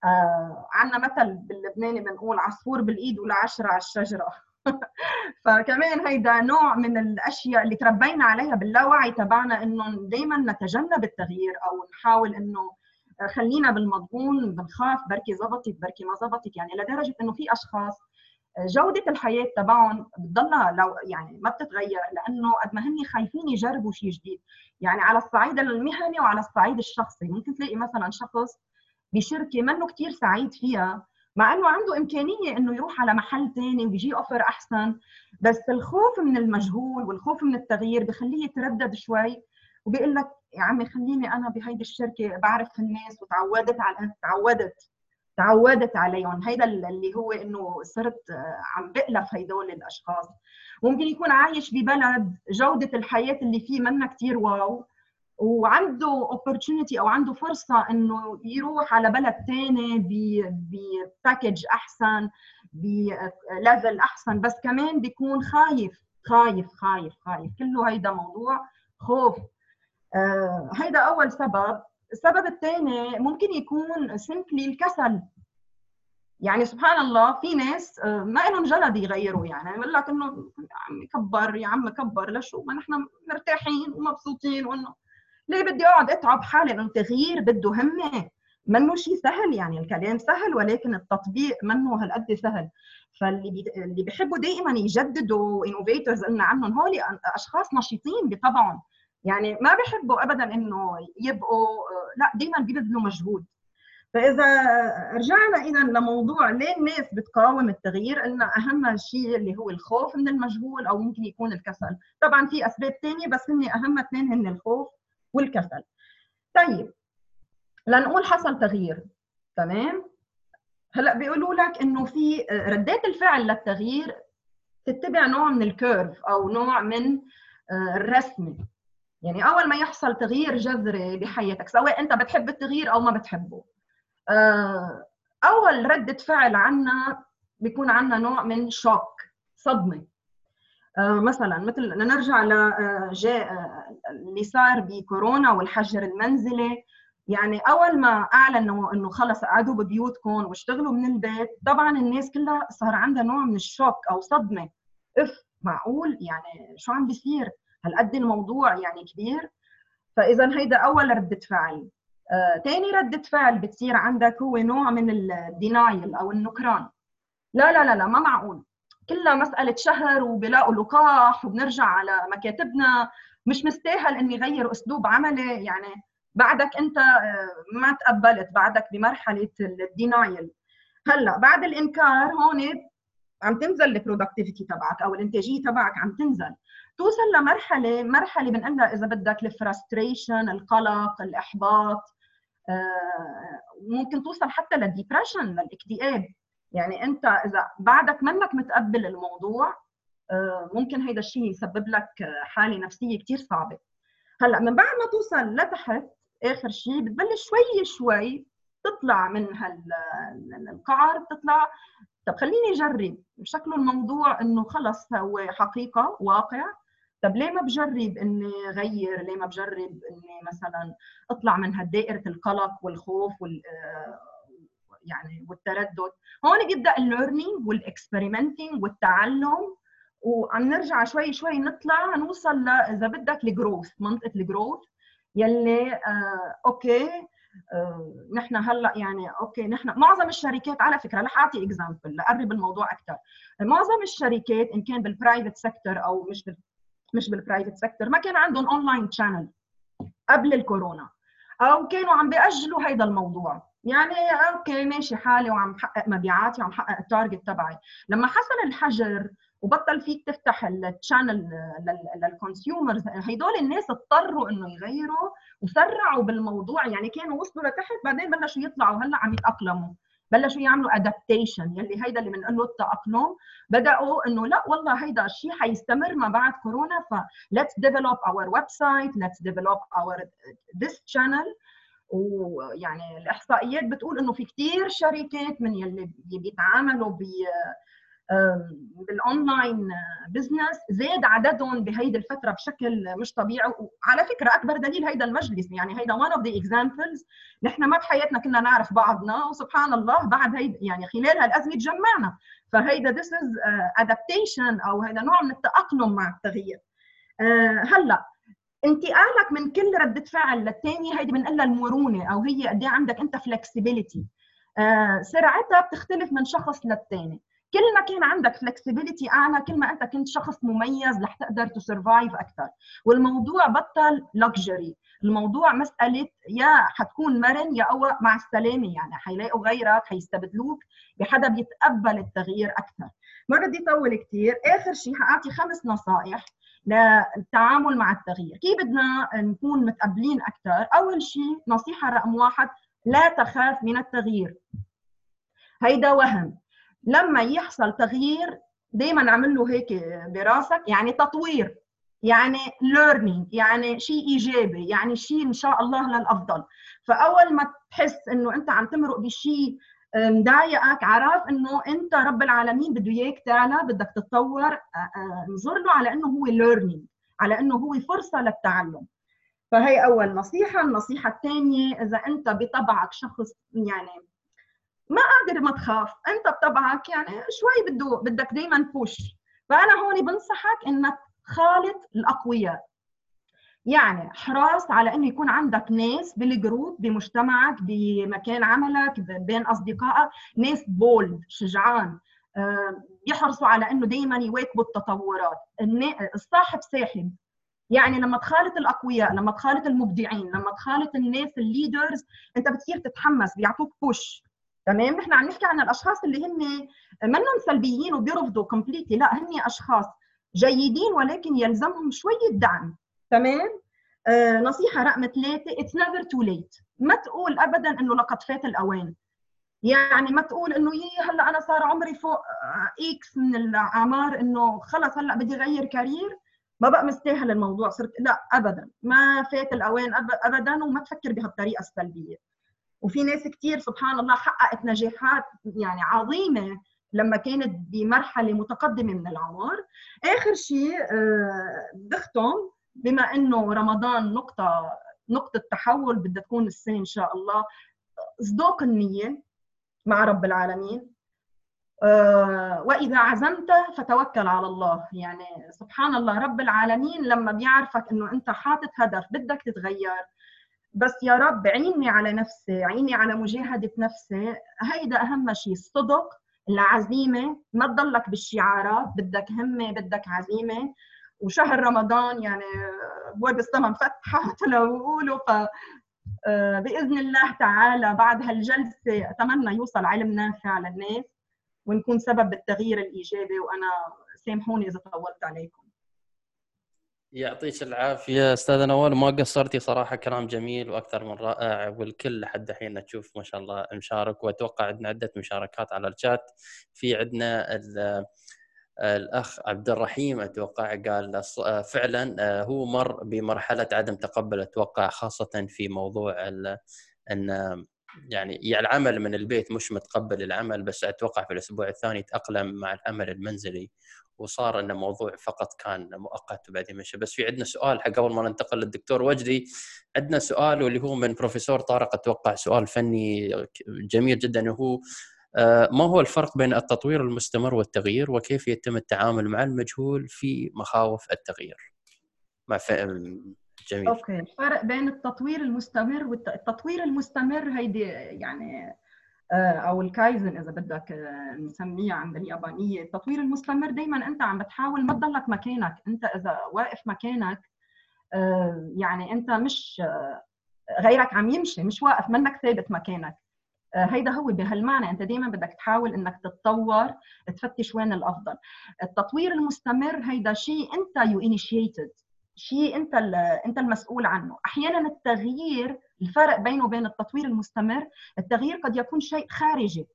آه عندنا مثل باللبناني بنقول عصفور بالإيد ولا عشرة على الشجرة. فكمان هيدا نوع من الأشياء اللي تربينا عليها باللاوعي تبعنا إنه دائما نتجنب التغيير أو نحاول إنه خلينا بالمضمون بنخاف بركي زبطت بركي ما زبطت يعني لدرجة إنه في أشخاص جودة الحياة تبعهم بتضلها لو يعني ما بتتغير لأنه قد ما هن خايفين يجربوا شيء جديد. يعني على الصعيد المهني وعلى الصعيد الشخصي. ممكن تلاقي مثلا شخص بشركة منه كثير سعيد فيها مع إنه عنده إمكانية إنه يروح على محل ثاني ويجي اوفر أحسن بس الخوف من المجهول والخوف من التغيير بخليه يتردد شوي وبيقول لك يا عمي خليني أنا بهيدي الشركة بعرف الناس وتعودت على تعودت تعودت عليهم هيدا اللي هو إنه صرت عم بألف هيدول الأشخاص. ممكن يكون عايش ببلد جودة الحياة اللي فيه منا كثير wow وعنده opportunity أو عنده فرصة إنه يروح على بلد ثاني ب package أحسن ب level أحسن. بس كمان بيكون خايف خايف خايف خايف. كله هيدا موضوع خوف. آه هيدا أول سبب. السبب الثاني ممكن يكون سمبلي الكسل. يعني سبحان الله في ناس ما لهم جلد يغيروا. يعني بقول لك إنه عم كبر يا عم كبر. لشو؟ ما نحن مرتاحين ومبسوطين وإنه ليه بدي اقعد اتعب حالي انه التغيير بده همه منه شيء سهل يعني الكلام سهل ولكن التطبيق منه هالقد سهل. فاللي بي... اللي بيحبوا دائما يجددوا innovators قلنا عنهم هول أشخاص نشيطين بطبعهم. يعني ما بيحبوا ابدا إنه يبقوا لا دائما بيبذلوا مجهود. فإذا رجعنا اذا لموضوع ليه الناس بتقاوم التغيير؟ قلنا أهم شيء اللي هو الخوف من المجهول أو ممكن يكون الكسل. طبعا في أسباب ثانية بس هن أهم اثنين هن الخوف. والكسل. طيب لنقول حصل تغيير تمام؟ هلأ بيقولوا لك إنه في ردات الفعل للتغيير تتبع نوع من الكيرف أو نوع من الرسمه يعني أول ما يحصل تغيير جذري بحياتك سواء أنت بتحب التغيير أو ما بتحبه. أول ردة فعل عنا بيكون عنا نوع من شوك صدمة. مثلا مثل نرجع لجاء اللي صار بكورونا والحجر المنزلي. يعني أول ما اعلنوا إنه خلص قعدوا ببيوتكم واشتغلوا من البيت طبعا الناس كلها صار عندها نوع من الشوك أو صدمة. إف معقول؟ يعني شو عم بيصير؟ هالقد الموضوع يعني كبير. فاذا هيدا أول رده فعل. آه، ردة فعل بتصير عندك هو نوع من الدينايل أو النكران. لا لا لا لا ما معقول. كلها مسألة شهر وبلاقوا لقاح وبنرجع على مكاتبنا. مش مستاهل إني غير أسلوب عملي. يعني بعدك أنت آه، ما تقبلت بعدك بمرحلة ال denial. هلأ بعد الإنكار هون عم تنزل ال productivity تبعك أو الإنتاجية تبعك عم تنزل. توصل لمرحلة مرحلة بنقلها إذا بدك ال frustration القلق الإحباط آه، ممكن توصل حتى لل depression للاكتئاب. يعني انت اذا بعدك منك متقبل الموضوع آه، ممكن هيدا الشيء يسبب لك حالة نفسية كثير صعبة. هلأ من بعد ما توصل لتحت آخر شيء بتبلش شوي شوي تطلع من هالقعر بتطلع طب خليني اجرب شكله الموضوع إنه خلص هو حقيقة واقع. طب ليه ما بجرب إني غير؟ ليه ما بجرب إني مثلا أطلع من هالدائرة القلق والخوف وال آه، يعني والتردد. هون بيبدأ ال learning وال experimenting والتعلم. وعم نرجع شوي شوي نطلع نوصل إذا بدك ال growth منطقة ال growth يلي آه okay آه نحن هلأ يعني okay نحن معظم الشركات على فكرة رح أعطي example لقرب الموضوع أكثر معظم الشركات إن كان بال private sector أو مش بال مش بال private sector ما كان عندهم online channel قبل الكورونا. أو كانوا عم بيأجلوا هيدا الموضوع. يعني okay ماشي حالي وعم بحقق مبيعاتي وعم بحقق ال target تبعي. لما حصل الحجر وبطل فيك تفتح ال channel لل consumers هدول الناس اضطروا إنه يغيروا وسرعوا بالموضوع. يعني كانوا وصلوا لتحت بعدين بلشوا يطلعوا هلا عم يتأقلموا. بلشوا يعملوا adaptation يلي هيدا اللي بنقول له التأقلم. بدأوا إنه لأ والله هيدا الشيء حيستمر ما بعد كورونا ف let's develop our website let's develop our this channel. ويعني الإحصائيات بتقول إنه في كثير شركات من يلي بيتعاملوا ب بال online business زاد عددهم بهيدي الفترة بشكل مش طبيعي. وعلى فكرة أكبر دليل هيدا المجلس يعني هيدا one of the examples. نحن ما بحياتنا كنا نعرف بعضنا وسبحان الله بعد هيدا يعني خلال هالأزمة تجمعنا. فهيدا this is adaptation أو هيدا نوع من التأقلم مع التغيير. هلأ انتقالك من كل ردة فعل للثانية هيدي بنقول المرونة أو هي قد عندك أنت flexibility سرعتها بتختلف من شخص للثاني كل ما كان عندك flexibility أعلى كل ما أنت كنت شخص مميز رح تقدر ت survive أكثر. والموضوع بطل luxury الموضوع مسألة يا حتكون مرن يا أو مع السلامة يعني حيلاقوا غيرك حيستبدلوك بحدا بيتقبل التغيير أكثر. ما بدي طول كثير آخر شيء حأعطي خمس نصائح. للتعامل مع التغيير. كيف بدنا نكون متقبلين أكثر أول شيء نصيحة رقم واحد لا تخاف من التغيير. هيدا وهم. لما يحصل تغيير دائما اعمل له هيك براسك يعني تطوير يعني learning يعني شيء إيجابي يعني شيء إن شاء الله للأفضل. فأول ما تحس إنه أنت عم تمرق بشيء مضايقك عرف إنه أنت رب العالمين بده اياك تعلى بدك تتطور. انظر له على إنه هو learning على إنه هو فرصة للتعلم. فهي أول نصيحة. النصيحة الثانية إذا أنت بطبعك شخص يعني ما قادر ما تخاف. أنت بطبعك يعني شوي بده بدك دائما بوش فأنا هون بنصحك إنك خالط الأقوياء. يعني حرّاص على إنه يكون عندك ناس بال group بمجتمعك بمكان عملك بين أصدقائك ناس بولد شجعان يحرصوا على إنه دائما يواكبوا التطورات. الصاحب ساحب. يعني لما تخالط الأقوياء لما تخالط المبدعين لما تخالط الناس ال leaders أنت بتصير تتحمس بيعطوك push تمام؟ نحن عم نحكي عن الأشخاص اللي هن منهم سلبيين وبيرفضوا completely لا هن أشخاص جيدين ولكن يلزمهم شوية دعم. تمام؟ آه نصيحة رقم ثلاثة it's never too late ما تقول ابدا إنه لقد فات الأوان. يعني ما تقول إنه يي هلأ أنا صار عمري فوق X من الأعمار إنه خلص هلأ بدي أغير career. ما بقى مستاهل الموضوع. صرت لا ابدا. ما فات الأوان ابدا وما تفكر بهالطريقة السلبية. وفي ناس كثير سبحان الله حققت نجاحات يعني عظيمة لما كانت بمرحلة متقدمة من العمر. آخر شيء آه، بختم. بما إنه رمضان نقطة نقطة تحول بدها تكون السنة إن شاء الله صدوق النية مع رب العالمين. آه، وإذا عزمت فتوكل على الله. يعني سبحان الله رب العالمين لما بيعرفك إنه أنت حاطط هدف بدك تتغير بس يا رب عيني على نفسي عيني على مجاهدة نفسي. هيدا أهم شيء الصدق العزيمة. ما تضلك بالشعارات بدك همة بدك عزيمة. وشهر رمضان يعني ابواب السماء مفتحه مثل ما بيقولوا ف آه، بإذن الله تعالى بعد هالجلسة أتمنى يوصل علم نافع للناس ونكون سبب بالتغيير الإيجابي وأنا سامحوني إذا طولت عليكم. يعطيك العافية أستاذة نوال. ما قصرتي صراحة كلام جميل وأكثر من رائع والكل لحد الحين تشوف ما شاء الله مشارك. وأتوقع عندنا عدة مشاركات على الشات. في عندنا الأخ عبد الرحيم أتوقع قال فعلا هو مر بمرحلة عدم تقبل أتوقع خاصة في موضوع أن يعني, العمل من البيت مش متقبل العمل بس أتوقع في الأسبوع الثاني تأقلم مع العمل المنزلي وصار انه موضوع فقط كان مؤقت وبعدين مشى. بس في عندنا سؤال حق قبل ما ننتقل للدكتور وجدي عندنا سؤال واللي هو من بروفيسور طارق أتوقع سؤال فني جميل جدا وهو آه، ما هو الفرق بين التطوير المستمر والتغيير وكيف يتم التعامل مع المجهول في مخاوف التغيير؟ مع جميل. Okay. الفرق بين التطوير المستمر والتطوير المستمر هيدي يعني آه، أو الكايزن إذا بدك آه، نسميها عند اليابانية. التطوير المستمر دائما أنت عم بتحاول ما تضلك مكانك. أنت إذا واقف مكانك آه، يعني أنت مش غيرك عم يمشي مش واقف منك ثابت مكانك. هيدا هو بهالمعنى. أنت دائما بدك تحاول إنك تتطور تفتش وين الأفضل. التطوير المستمر هيدا شيء أنت you initiated شيء أنت أنت المسؤول عنه. أحيانا التغيير الفرق بينه وبين التطوير المستمر التغيير قد يكون شيء خارجي.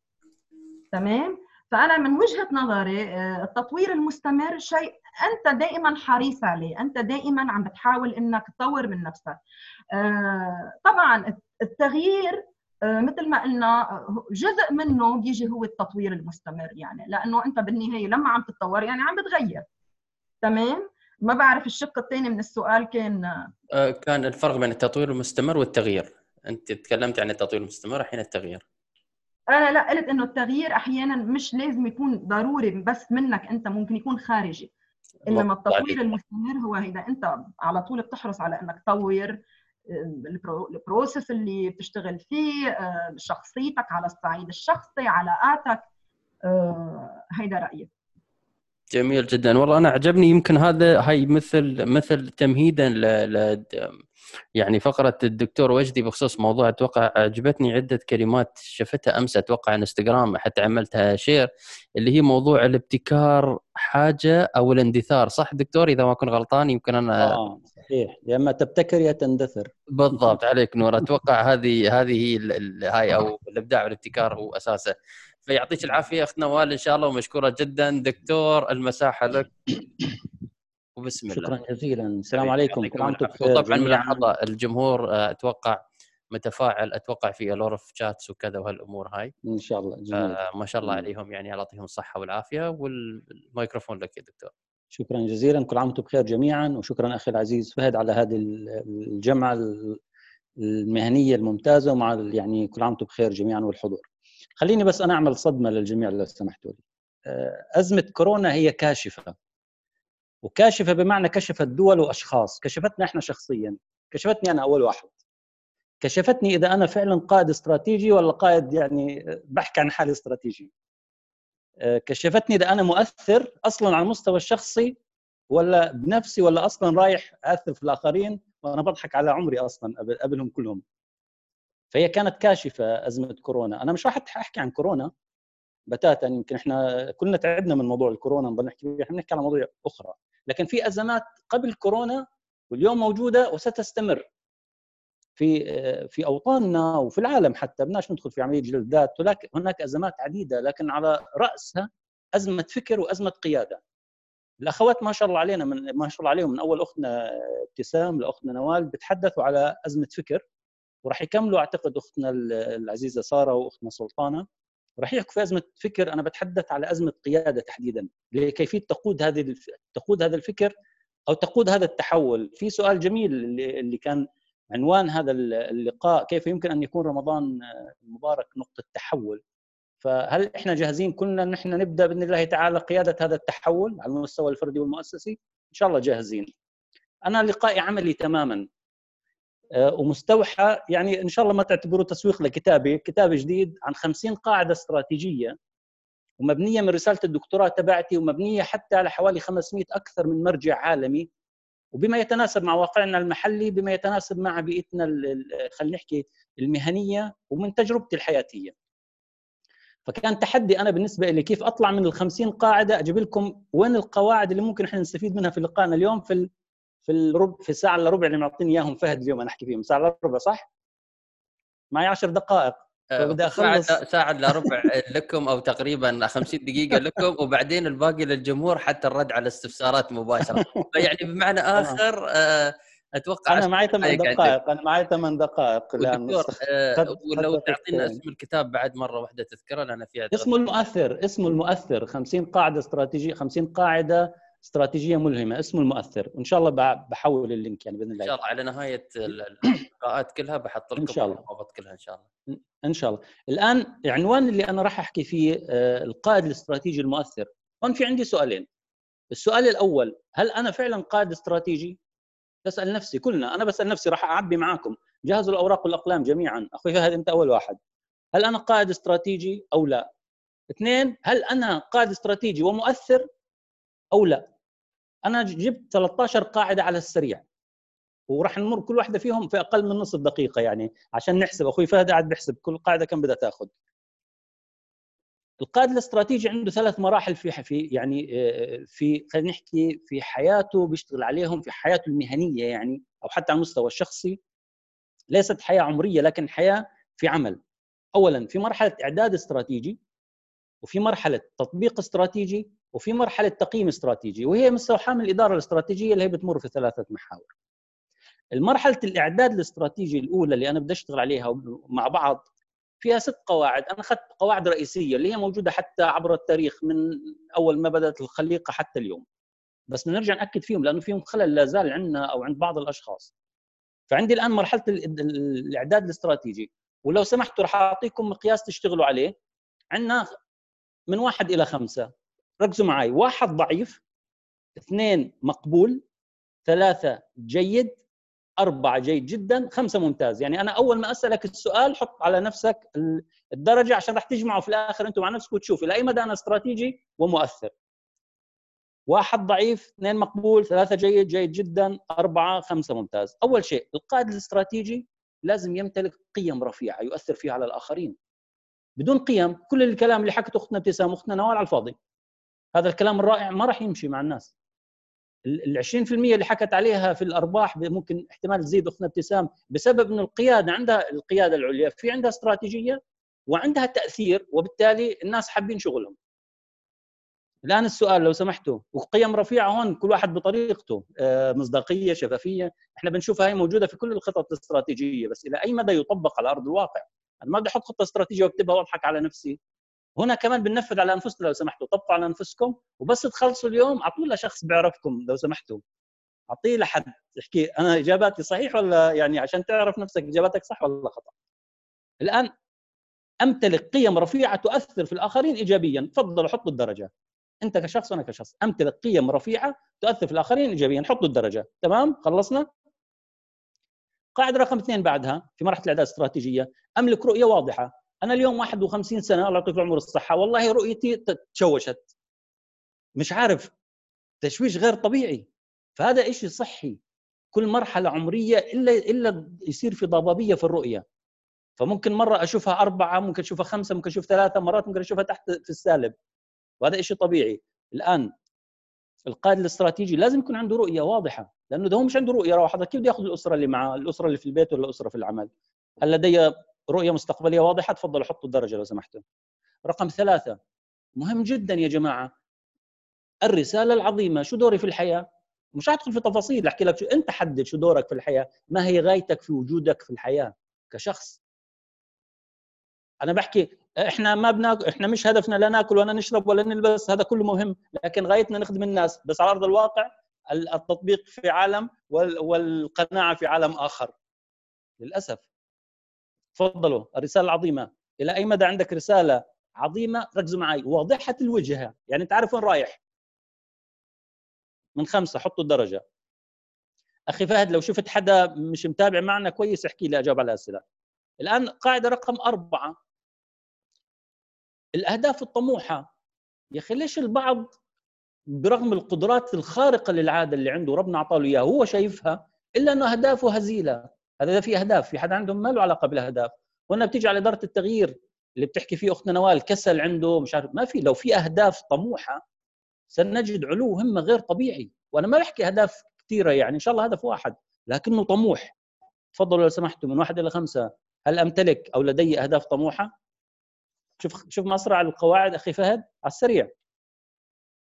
تمام؟ فأنا من وجهة نظري آه، التطوير المستمر شيء أنت دائما حريص عليه. أنت دائما عم بتحاول إنك تطور من نفسك. آه، طبعا التغيير آه، مثل ما قلنا جزء منه بيجي هو التطوير المستمر يعني لأنه أنت بالنهاية لما عم تتطور يعني عم بتغير. تمام؟ ما بعرف الشق الثاني من السؤال كان كان الفرق بين التطوير المستمر والتغيير. أنت تكلمت عن التطوير المستمر الحين التغيير. أنا لا قلت إنه التغيير أحيانا مش لازم يكون ضروري بس منك أنت ممكن يكون خارجي. إنما التطوير المستمر هو إذا أنت على طول بتحرص على إنك تطور آه، ال process اللي بتشتغل فيه آه، شخصيتك على الصعيد الشخصي علاقاتك آه، هيدا رأيي. جميل جدا. والله أنا عجبني يمكن هذا هاي مثل مثل تمهيدا ل يعني فقرة الدكتور وجدي بخصوص موضوع أتوقع عجبتني عدة كلمات شفتها أمس أتوقع إنستغرام حتى عملتها share اللي هي موضوع الابتكار حاجة أو الاندثار صح دكتور؟ إذا ما كنت غلطان يمكن أنا آه. صحيح. يا إما تبتكر يا تندثر. بالضبط. عليك نور. أتوقع هذه هذه هي هاي أو الإبداع والابتكار هو أساسه. فيعطيك العافية أخت نوال إن شاء الله ومشكورة جدا. دكتور المساحة لك. وبسم الله. شكرا جزيلا. السلام عليكم. كل عام بخير. طبعا ملاحظه الجمهور آه، أتوقع متفاعل أتوقع في الورف شاتس وكذا وهالأمور هاي. إن شاء الله. جميل. آه ما شاء الله عليهم. يعني الله يعطيهم الصحة والعافية. والميكروفون لك يا دكتور. شكرا جزيلا. كل عام وأنتم بخير جميعا وشكرا أخي العزيز فهد على هذه الجمعة المهنية الممتازة ومع يعني كل عام وأنتم بخير جميعا والحضور. خليني بس أنا أعمل صدمة للجميع لو سمحتوا لي. آه، أزمة كورونا هي كاشفة وكاشفة بمعنى كشفت دول وأشخاص. كشفتنا إحنا شخصيا. كشفتني أنا أول واحد. كشفتني إذا أنا فعلا قائد استراتيجي ولا قائد يعني بحكي عن حالي استراتيجي. كشفتني اذا أنا مؤثر أصلا على المستوى الشخصي ولا بنفسي ولا أصلا رايح اثر في الآخرين وأنا بضحك على عمري أصلا قبلهم كلهم. فهي كانت كاشفة أزمة كورونا. أنا مش راح أحكي عن كورونا بتاتا يمكن إحنا كلنا تعبنا من موضوع الكورونا نضل نحكي إحنا بنحكي على مواضيع أخرى. لكن في أزمات قبل كورونا واليوم موجودة وستستمر. في في أوطاننا وفي العالم حتى بدناش ندخل في عملية جلد ولكن هناك أزمات عديدة لكن على رأسها أزمة فكر وأزمة قيادة. الأخوات ما شاء الله علينا من ما شاء الله عليهم من أول أختنا ابتسام لأختنا نوال بتحدثوا على أزمة فكر وراح يكملوا أعتقد أختنا العزيزة سارة وأختنا سلطانة. راح يحكوا في أزمة فكر أنا بتحدث على أزمة قيادة تحديدا. لكيفية تقود هذه تقود هذا الفكر أو تقود هذا التحول. في سؤال جميل اللي كان عنوان هذا اللقاء كيف يمكن أن يكون رمضان المبارك نقطة تحول. فهل إحنا جاهزين كلنا إن إحنا نبدأ بإذن الله تعالى قيادة هذا التحول على المستوى الفردي والمؤسسي؟ إن شاء الله جاهزين. أنا لقائي عملي تماما. آه، ومستوحى يعني إن شاء الله ما تعتبروه تسويق لكتابي. كتاب جديد عن 50 قاعدة استراتيجية ومبنية من رسالة الدكتوراه تبعتي ومبنية حتى على حوالي 500 أكثر من مرجع عالمي. وبما يتناسب مع واقعنا المحلي بما يتناسب مع بيئتنا خلينا نحكي المهنية ومن تجربتي الحياتية. فكان تحدي أنا بالنسبة لي كيف أطلع من ال 50 قاعدة أجيب لكم وين القواعد اللي ممكن إحنا نستفيد منها في لقائنا اليوم في في الربع في الساعة إلا ربع اللي معطيني إياهم فهد اليوم أنا أحكي فيهم. ساعه إلا ربع صح؟ معي 10 دقائق. أه، بدي أخلص. ساعة الا ربع لكم أو تقريبا 50 دقيقة لكم وبعدين الباقي للجمهور حتى الرد على استفسارات مباشرة. فيعني بمعنى آخر أه، أتوقع أنا معي ثمان دقائق أنا معي ثمان دقائق دكتور أه ولو تعطينا اسم الكتاب بعد مرة واحدة تذكرة لأن في اسمه المؤثر اسمه المؤثر 50 قاعدة استراتيجية 50 قاعدة استراتيجية ملهمة اسمه المؤثر وإن شاء الله بحول اللينك يعني بإذن الله. إن شاء الله على نهاية اللقاءات كلها بحط لكم إن شاء الله. الروابط كلها إن شاء الله. ان شاء الله. الآن العنوان اللي أنا راح أحكي فيه آه، القائد الاستراتيجي المؤثر. هون في عندي سؤالين. السؤال الأول هل أنا فعلا قائد استراتيجي؟ بسال نفسي كلنا. أنا بسأل نفسي راح أعبي معاكم. جهزوا الأوراق والأقلام جميعا. أخوي فهد أنت أول واحد. هل أنا قائد استراتيجي أو لا؟ اثنين هل أنا قائد استراتيجي ومؤثر أو لا؟ أنا جبت 13 قاعدة على السريع وراح نمر كل واحدة فيهم في أقل من نصف دقيقة يعني عشان نحسب. أخوي فهد قاعد بيحسب كل قاعدة كم بدها تأخذ. القائد الاستراتيجي عنده ثلاث مراحل في في يعني آه، في خلينا نحكي في حياته بيشتغل عليهم في حياته المهنية يعني أو حتى على المستوى الشخصي. ليست حياة عمرية لكن حياة في عمل. اولا في مرحلة إعداد استراتيجي وفي مرحلة تطبيق استراتيجي وفي مرحلة تقييم استراتيجي وهي مستوحاة من الإدارة الاستراتيجية اللي هي بتمر في ثلاثة محاور. المرحلة الإعداد الاستراتيجي الأولى اللي أنا بدي أشتغل عليها مع بعض فيها ست قواعد. أنا أخذت قواعد رئيسية اللي هي موجودة حتى عبر التاريخ من أول ما بدأت الخليقة حتى اليوم. بس نرجع نأكد فيهم لأنه فيهم خلل لا زال عندنا أو عند بعض الأشخاص. فعندي الآن مرحلة الإعداد الاستراتيجي ولو سمحتوا راح أعطيكم مقياس تشتغلوا عليه. عندنا من واحد إلى خمسة. ركزوا معي واحد ضعيف اثنين مقبول ثلاثة جيد أربعة جيد جدا خمسة ممتاز. يعني أنا أول ما أسألك السؤال حط على نفسك الدرجة عشان راح تجمعوا في الآخر أنتم مع نفسك وتشوف إلى أي مدى أنا استراتيجي ومؤثر. واحد ضعيف اثنين مقبول ثلاثة جيد جيد جدا أربعة خمسة ممتاز. أول شيء القائد الاستراتيجي لازم يمتلك قيم رفيعة يؤثر فيها على الآخرين. بدون قيم كل الكلام اللي حكته أختنا ابتسام أختنا نوال على الفاضي. هذا الكلام الرائع ما راح يمشي مع الناس. ال 20% اللي حكت عليها في الأرباح ممكن احتمال تزيد اختنا ابتسام بسبب إنه القيادة عندها القيادة العليا في عندها استراتيجية وعندها تأثير وبالتالي الناس حابين شغلهم. الآن السؤال لو سمحتوا وقيم رفيعة هون كل واحد بطريقته آه، مصداقية شفافية. إحنا بنشوفها هي موجودة في كل الخطط الاستراتيجية بس إلى أي مدى يطبق على أرض الواقع؟ أنا ما بدي أحط خطة استراتيجية وأكتبها وأضحك على نفسي. هنا كمان بننفذ على انفسنا لو سمحتوا. طبقوا على أنفسكم وبس تخلصوا اليوم. اعطوا لشخص بيعرفكم لو سمحتوا. أعطيه لحد. يحكي أنا إجاباتي صحيح ولا يعني عشان تعرف نفسك إجاباتك صح ولا خطأ؟ الآن أمتلك قيم رفيعة تؤثر في الآخرين ايجابيا. تفضلوا حطوا الدرجة. أنت كشخص وأنا كشخص. أمتلك قيم رفيعة تؤثر في الآخرين ايجابيا. حطوا الدرجة. تمام؟ خلصنا؟ قاعدة رقم اثنين بعدها في مرحلة الإعداد الاستراتيجية. أملك رؤية واضحة. أنا اليوم 51 سنة الله يعطيك العمر والصحة. والله رؤيتي تشوشت. مش عارف. تشويش غير طبيعي. فهذا شيء صحي. كل مرحلة عمرية إلا إلا يصير في ضبابية في الرؤية. فممكن مرة أشوفها أربعة ممكن أشوفها خمسة ممكن أشوف ثلاثة مرات ممكن أشوفها تحت في السالب. وهذا شيء طبيعي. الآن القائد الاستراتيجي لازم يكون عنده رؤية واضحة. لأنه إذا هو مش عنده رؤية واضحه كيف بده يأخذ الأسرة اللي معه الأسرة اللي في البيت ولا الأسرة في العمل؟ هل لدي رؤية مستقبلية واضحة تفضلوا حطوا الدرجة لو سمحتوا. رقم ثلاثة مهم جدا يا جماعة الرسالة العظيمة شو دوري في الحياة؟ مش هدخل في تفاصيل أحكي لك شو أنت حدد شو دورك في الحياة ما هي غايتك في وجودك في الحياة كشخص. أنا بحكي إحنا ما بناكل إحنا مش هدفنا لا ناكل ولا نشرب ولا نلبس هذا كله مهم لكن غايتنا نخدم الناس بس على أرض الواقع التطبيق في عالم والقناعة في عالم آخر. للأسف. تفضلوا الرسالة العظيمة. إلى أي مدى عندك رسالة عظيمة ركزوا معي؟ واضحة الوجهه يعني انت عارف وين رايح؟ من خمسة حطوا الدرجة. أخي فهد لو شفت حدا مش متابع معنا كويس احكي لي أجاوب على الأسئلة. الآن قاعدة رقم أربعة. الأهداف الطموحة. يا أخي ليش البعض برغم القدرات الخارقة للعادة اللي عنده ربنا أعطاه إياها هو شايفها إلا أنه أهدافه هزيلة؟ هذا في أهداف في حد عندهم ما له علاقة بالأهداف. هنا بتيجي على إدارة التغيير اللي بتحكي فيه أختنا نوال كسل عنده مش عارف ما في. لو في أهداف طموحة سنجد علو همة غير طبيعي. وأنا ما بحكي أهداف كثيره يعني إن شاء الله هدف واحد لكنه طموح. تفضلوا لو سمحتوا من واحد إلى خمسة هل أمتلك أو لدي أهداف طموحة؟ شوف شوف ما اسرع القواعد أخي فهد على السريع.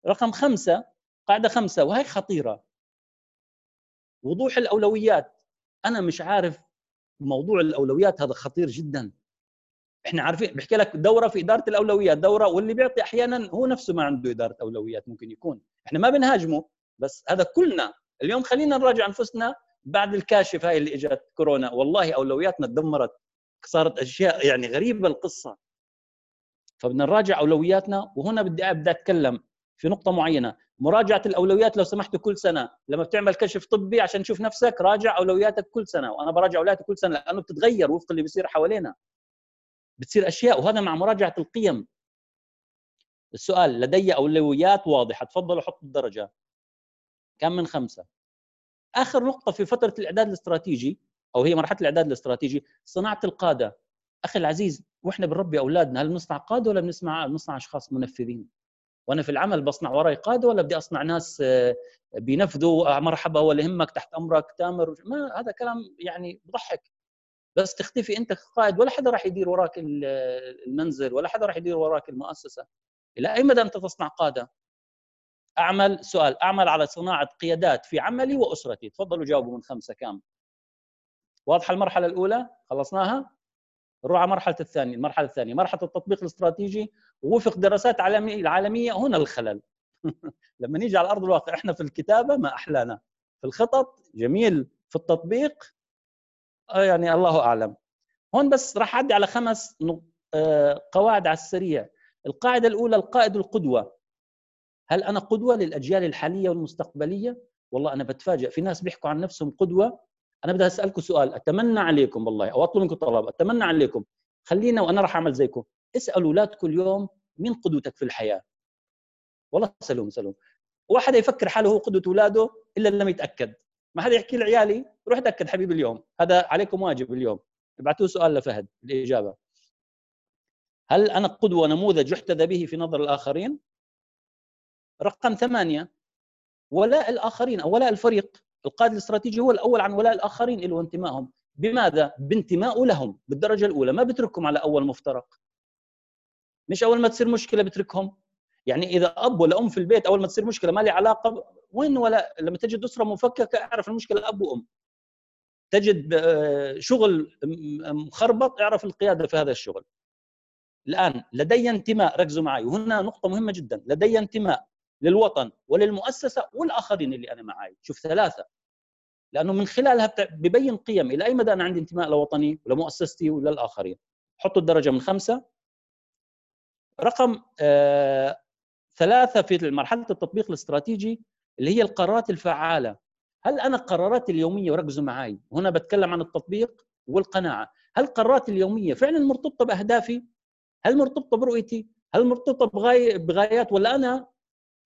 رقم خمسة قاعدة خمسة وهي خطيرة. وضوح الأولويات. أنا مش عارف موضوع الأولويات هذا خطير جدا. إحنا عارفين بحكي لك دورة في إدارة الأولويات دورة واللي بيعطي أحيانا هو نفسه ما عنده إدارة أولويات ممكن يكون. إحنا ما بنهاجمه بس هذا كلنا. اليوم خلينا نراجع أنفسنا بعد الكاشف هاي اللي إجت كورونا. والله أولوياتنا تدمرت صارت أشياء يعني غريبة القصة. فبدنا نراجع أولوياتنا وهنا بدي أبدأ أتكلم في نقطة معينة. مراجعة الأولويات لو سمحتوا كل سنة. لما بتعمل كشف طبي عشان تشوف نفسك راجع أولوياتك كل سنة. وأنا براجع أولوياتي كل سنة لأنه بتتغير وفق اللي بيصير حوالينا. بتصير أشياء وهذا مع مراجعة القيم. السؤال لدي أولويات واضحة. تفضلوا حطوا الدرجة. كم من خمسة؟ آخر نقطة في فترة الإعداد الاستراتيجي أو هي مرحلة الإعداد الاستراتيجي صناعة القادة. أخي العزيز وإحنا بنربي أولادنا هل بنصنع قادة ولا بنسمع بنصنع أشخاص منفذين؟ وأنا في العمل بصنع وراي قاده ولا بدي أصنع ناس آه، بينفذوا آه، مرحبا ولا يهمك تحت أمرك تأمر ما هذا كلام يعني بضحك. بس تختفي أنت قائد ولا حدا راح يدير وراك المنزل ولا حدا راح يدير وراك المؤسسة. إلى أي مدى أنت تصنع قادة؟ أعمل سؤال أعمل على صناعة قيادات في عملي وأسرتي. تفضلوا جاوبوا من خمسة كام. واضحة المرحلة الأولى؟ خلصناها؟ نروح على المرحله الثانية المرحلة الثانية. مرحلة التطبيق الاستراتيجي ووفق دراسات عالميه العالمية هنا الخلل لما نيجي على أرض الواقع إحنا في الكتابة ما أحلانا. في الخطط جميل في التطبيق آه، يعني الله أعلم. هون بس راح أعدي على خمس آه، قواعد على السريع. القاعدة الأولى القائد القدوة. هل أنا قدوة للأجيال الحالية والمستقبلية؟ والله أنا بتفاجئ في ناس بيحكوا عن نفسهم قدوة. أنا بدي أسألكم سؤال أتمنى عليكم والله أو أطلب منكم طلب أتمنى عليكم. خلينا وأنا راح أعمل زيكم. اسألوا اولادكم اليوم مين قدوتك في الحياة. والله سلوم سلوم. واحد يفكر حاله هو قدوة اولاده إلا لما يتأكد. ما حدا يحكي لعيالي روح تأكد حبيبي اليوم. هذا عليكم واجب اليوم. ابعثوا سؤال لفهد الاجابه هل أنا قدوة نموذج يحتذى به في نظر الآخرين؟ رقم ثمانية ولاء الآخرين أو ولاء الفريق. القائد الاستراتيجي هو الأول عن ولاء الآخرين له انتمائهم بماذا؟ بانتمائه لهم بالدرجة الأولى. ما بتركهم على أول مفترق. مش أول ما تصير مشكلة بتركهم؟ يعني إذا أب ولا أم في البيت أول ما تصير مشكلة ما لي علاقة. وين ولا؟ لما تجد أسرة مفككة اعرف المشكلة أب وأم. تجد آه، شغل مخربط اعرف القيادة في هذا الشغل. الآن لدي انتماء ركزوا معي. وهنا نقطة مهمة جدا. لدي انتماء للوطن وللمؤسسة والآخرين اللي أنا معي شوف ثلاثة. لأنه من خلالها ببين قيم إلى أي مدى أنا عندي انتماء لوطني ولمؤسستي وللاخرين حطوا الدرجة من خمسة. رقم آه ثلاثة في مرحلة التطبيق الاستراتيجي اللي هي القرارات الفعالة. هل أنا قراراتي اليومية وركزوا معي هنا بتكلم عن التطبيق والقناعة. هل قراراتي اليومية فعلا مرتبطة بأهدافي؟ هل مرتبطة برؤيتي؟ هل مرتبطة بغايات ولا أنا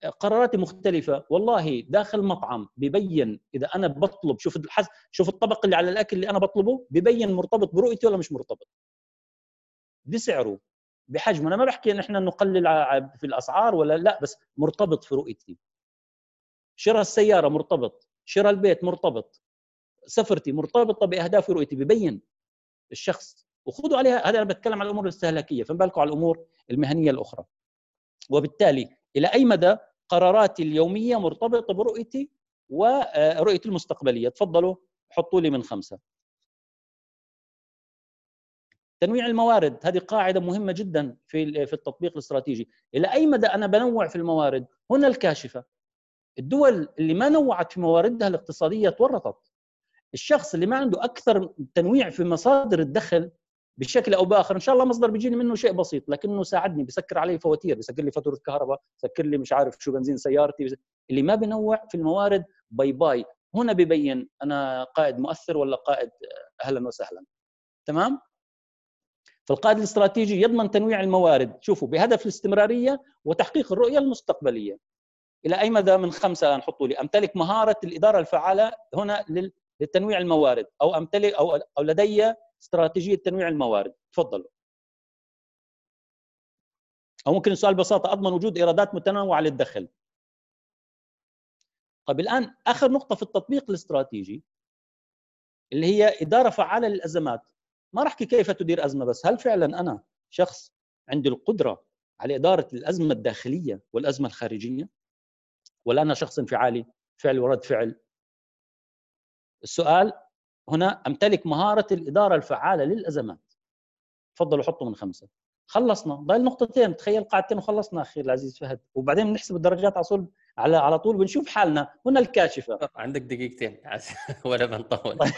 قراراتي مختلفة. والله داخل مطعم ببين إذا أنا بطلب شوف الحس شوف الطبق اللي على الأكل اللي أنا بطلبه ببين مرتبط برؤيتي ولا مش مرتبط. بسعره بحجمه. أنا ما بحكي إن إحنا نقلل في الأسعار ولا لا بس مرتبط في رؤيتي. شراء السيارة مرتبط شراء البيت مرتبط سفرتي مرتبطة بأهدافي ورؤيتي ببين الشخص. وخذوا عليها هذا أنا بتكلم عن الأمور الاستهلاكية فما بالكم على الأمور المهنية الأخرى. وبالتالي إلى أي مدى قراراتي اليومية مرتبطة برؤيتي ورؤيتي المستقبلية. تفضلوا حطوا لي من خمسة. تنويع الموارد هذه قاعدة مهمة جدا في في التطبيق الاستراتيجي. إلى أي مدى أنا بنوع في الموارد؟ هنا الكاشفة. الدول اللي ما نوعت في مواردها الاقتصادية تورطت. الشخص اللي ما عنده أكثر تنويع في مصادر الدخل بشكل أو بآخر. إن شاء الله مصدر بيجيني منه شيء بسيط لكنه ساعدني بسكر علي فواتير بسكر لي فاتورة كهرباء بسكر لي مش عارف شو بنزين سيارتي اللي ما بنوع في الموارد bye bye. هنا ببين أنا قائد مؤثر ولا قائد أهلا وسهلا. تمام؟ فالقائد الاستراتيجي يضمن تنويع الموارد. شوفوا بهدف الاستمرارية وتحقيق الرؤية المستقبلية. إلى أي مدى من خمسة نحطوا لي. أمتلك مهارة الإدارة الفعالة هنا للتنويع الموارد أو أمتلك أو أو لدي استراتيجية تنويع الموارد. تفضلوا. أو ممكن السؤال ببساطه أضمن وجود إيرادات متنوعة للدخل. طيب الآن آخر نقطة في التطبيق الاستراتيجي اللي هي إدارة فعالة للأزمات. ما راح احكي كيف تدير أزمة بس؟ هل فعلا أنا شخص عندي القدرة على إدارة الأزمة الداخلية والأزمة الخارجية؟ ولا أنا شخص انفعالي فعل ورد فعل؟ السؤال هنا أمتلك مهارة الإدارة الفعالة للأزمات. تفضلوا حطوا من خمسة. خلصنا. ضل نقطتين. تخيل قاعدتين وخلصنا أخي العزيز فهد. وبعدين بنحسب الدرجات على طول على على طول بنشوف حالنا. هنا الكاشفة. عندك دقيقتين. ولا بنطول. طيب.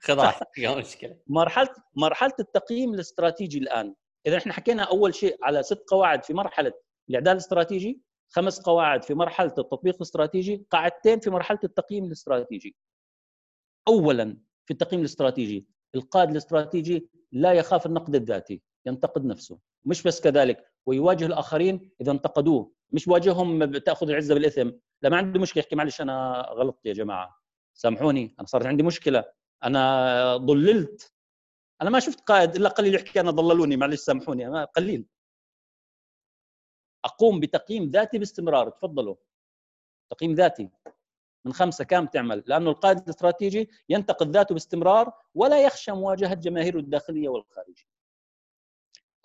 خذ راحتك مشكلة. مرحله مرحلة التقييم الاستراتيجي الآن. إذا إحنا حكينا أول شيء على ست قواعد في مرحلة الإعداد الاستراتيجي خمس قواعد في مرحلة التطبيق الاستراتيجي قاعدتين في مرحلة التقييم الاستراتيجي. اولا في التقييم الاستراتيجي. القائد الاستراتيجي لا يخاف النقد الذاتي ينتقد نفسه. مش بس كذلك ويواجه الآخرين إذا انتقدوه. مش واجههم تاخذ العزة بالإثم. لا ما عنده مشكلة. يحكي معلش أنا غلطت يا جماعة. سامحوني أنا صارت عندي مشكلة. أنا ضللت. أنا ما شفت قائد إلا قليل يحكي أنا ضللوني. معلش سامحوني أنا قليل. أقوم بتقييم ذاتي باستمرار. تفضلوا. تقييم ذاتي. من خمسة كم تعمل؟ لأنه القائد الاستراتيجي ينتقد ذاته باستمرار ولا يخشى مواجهة جماهيره الداخلية والخارجية.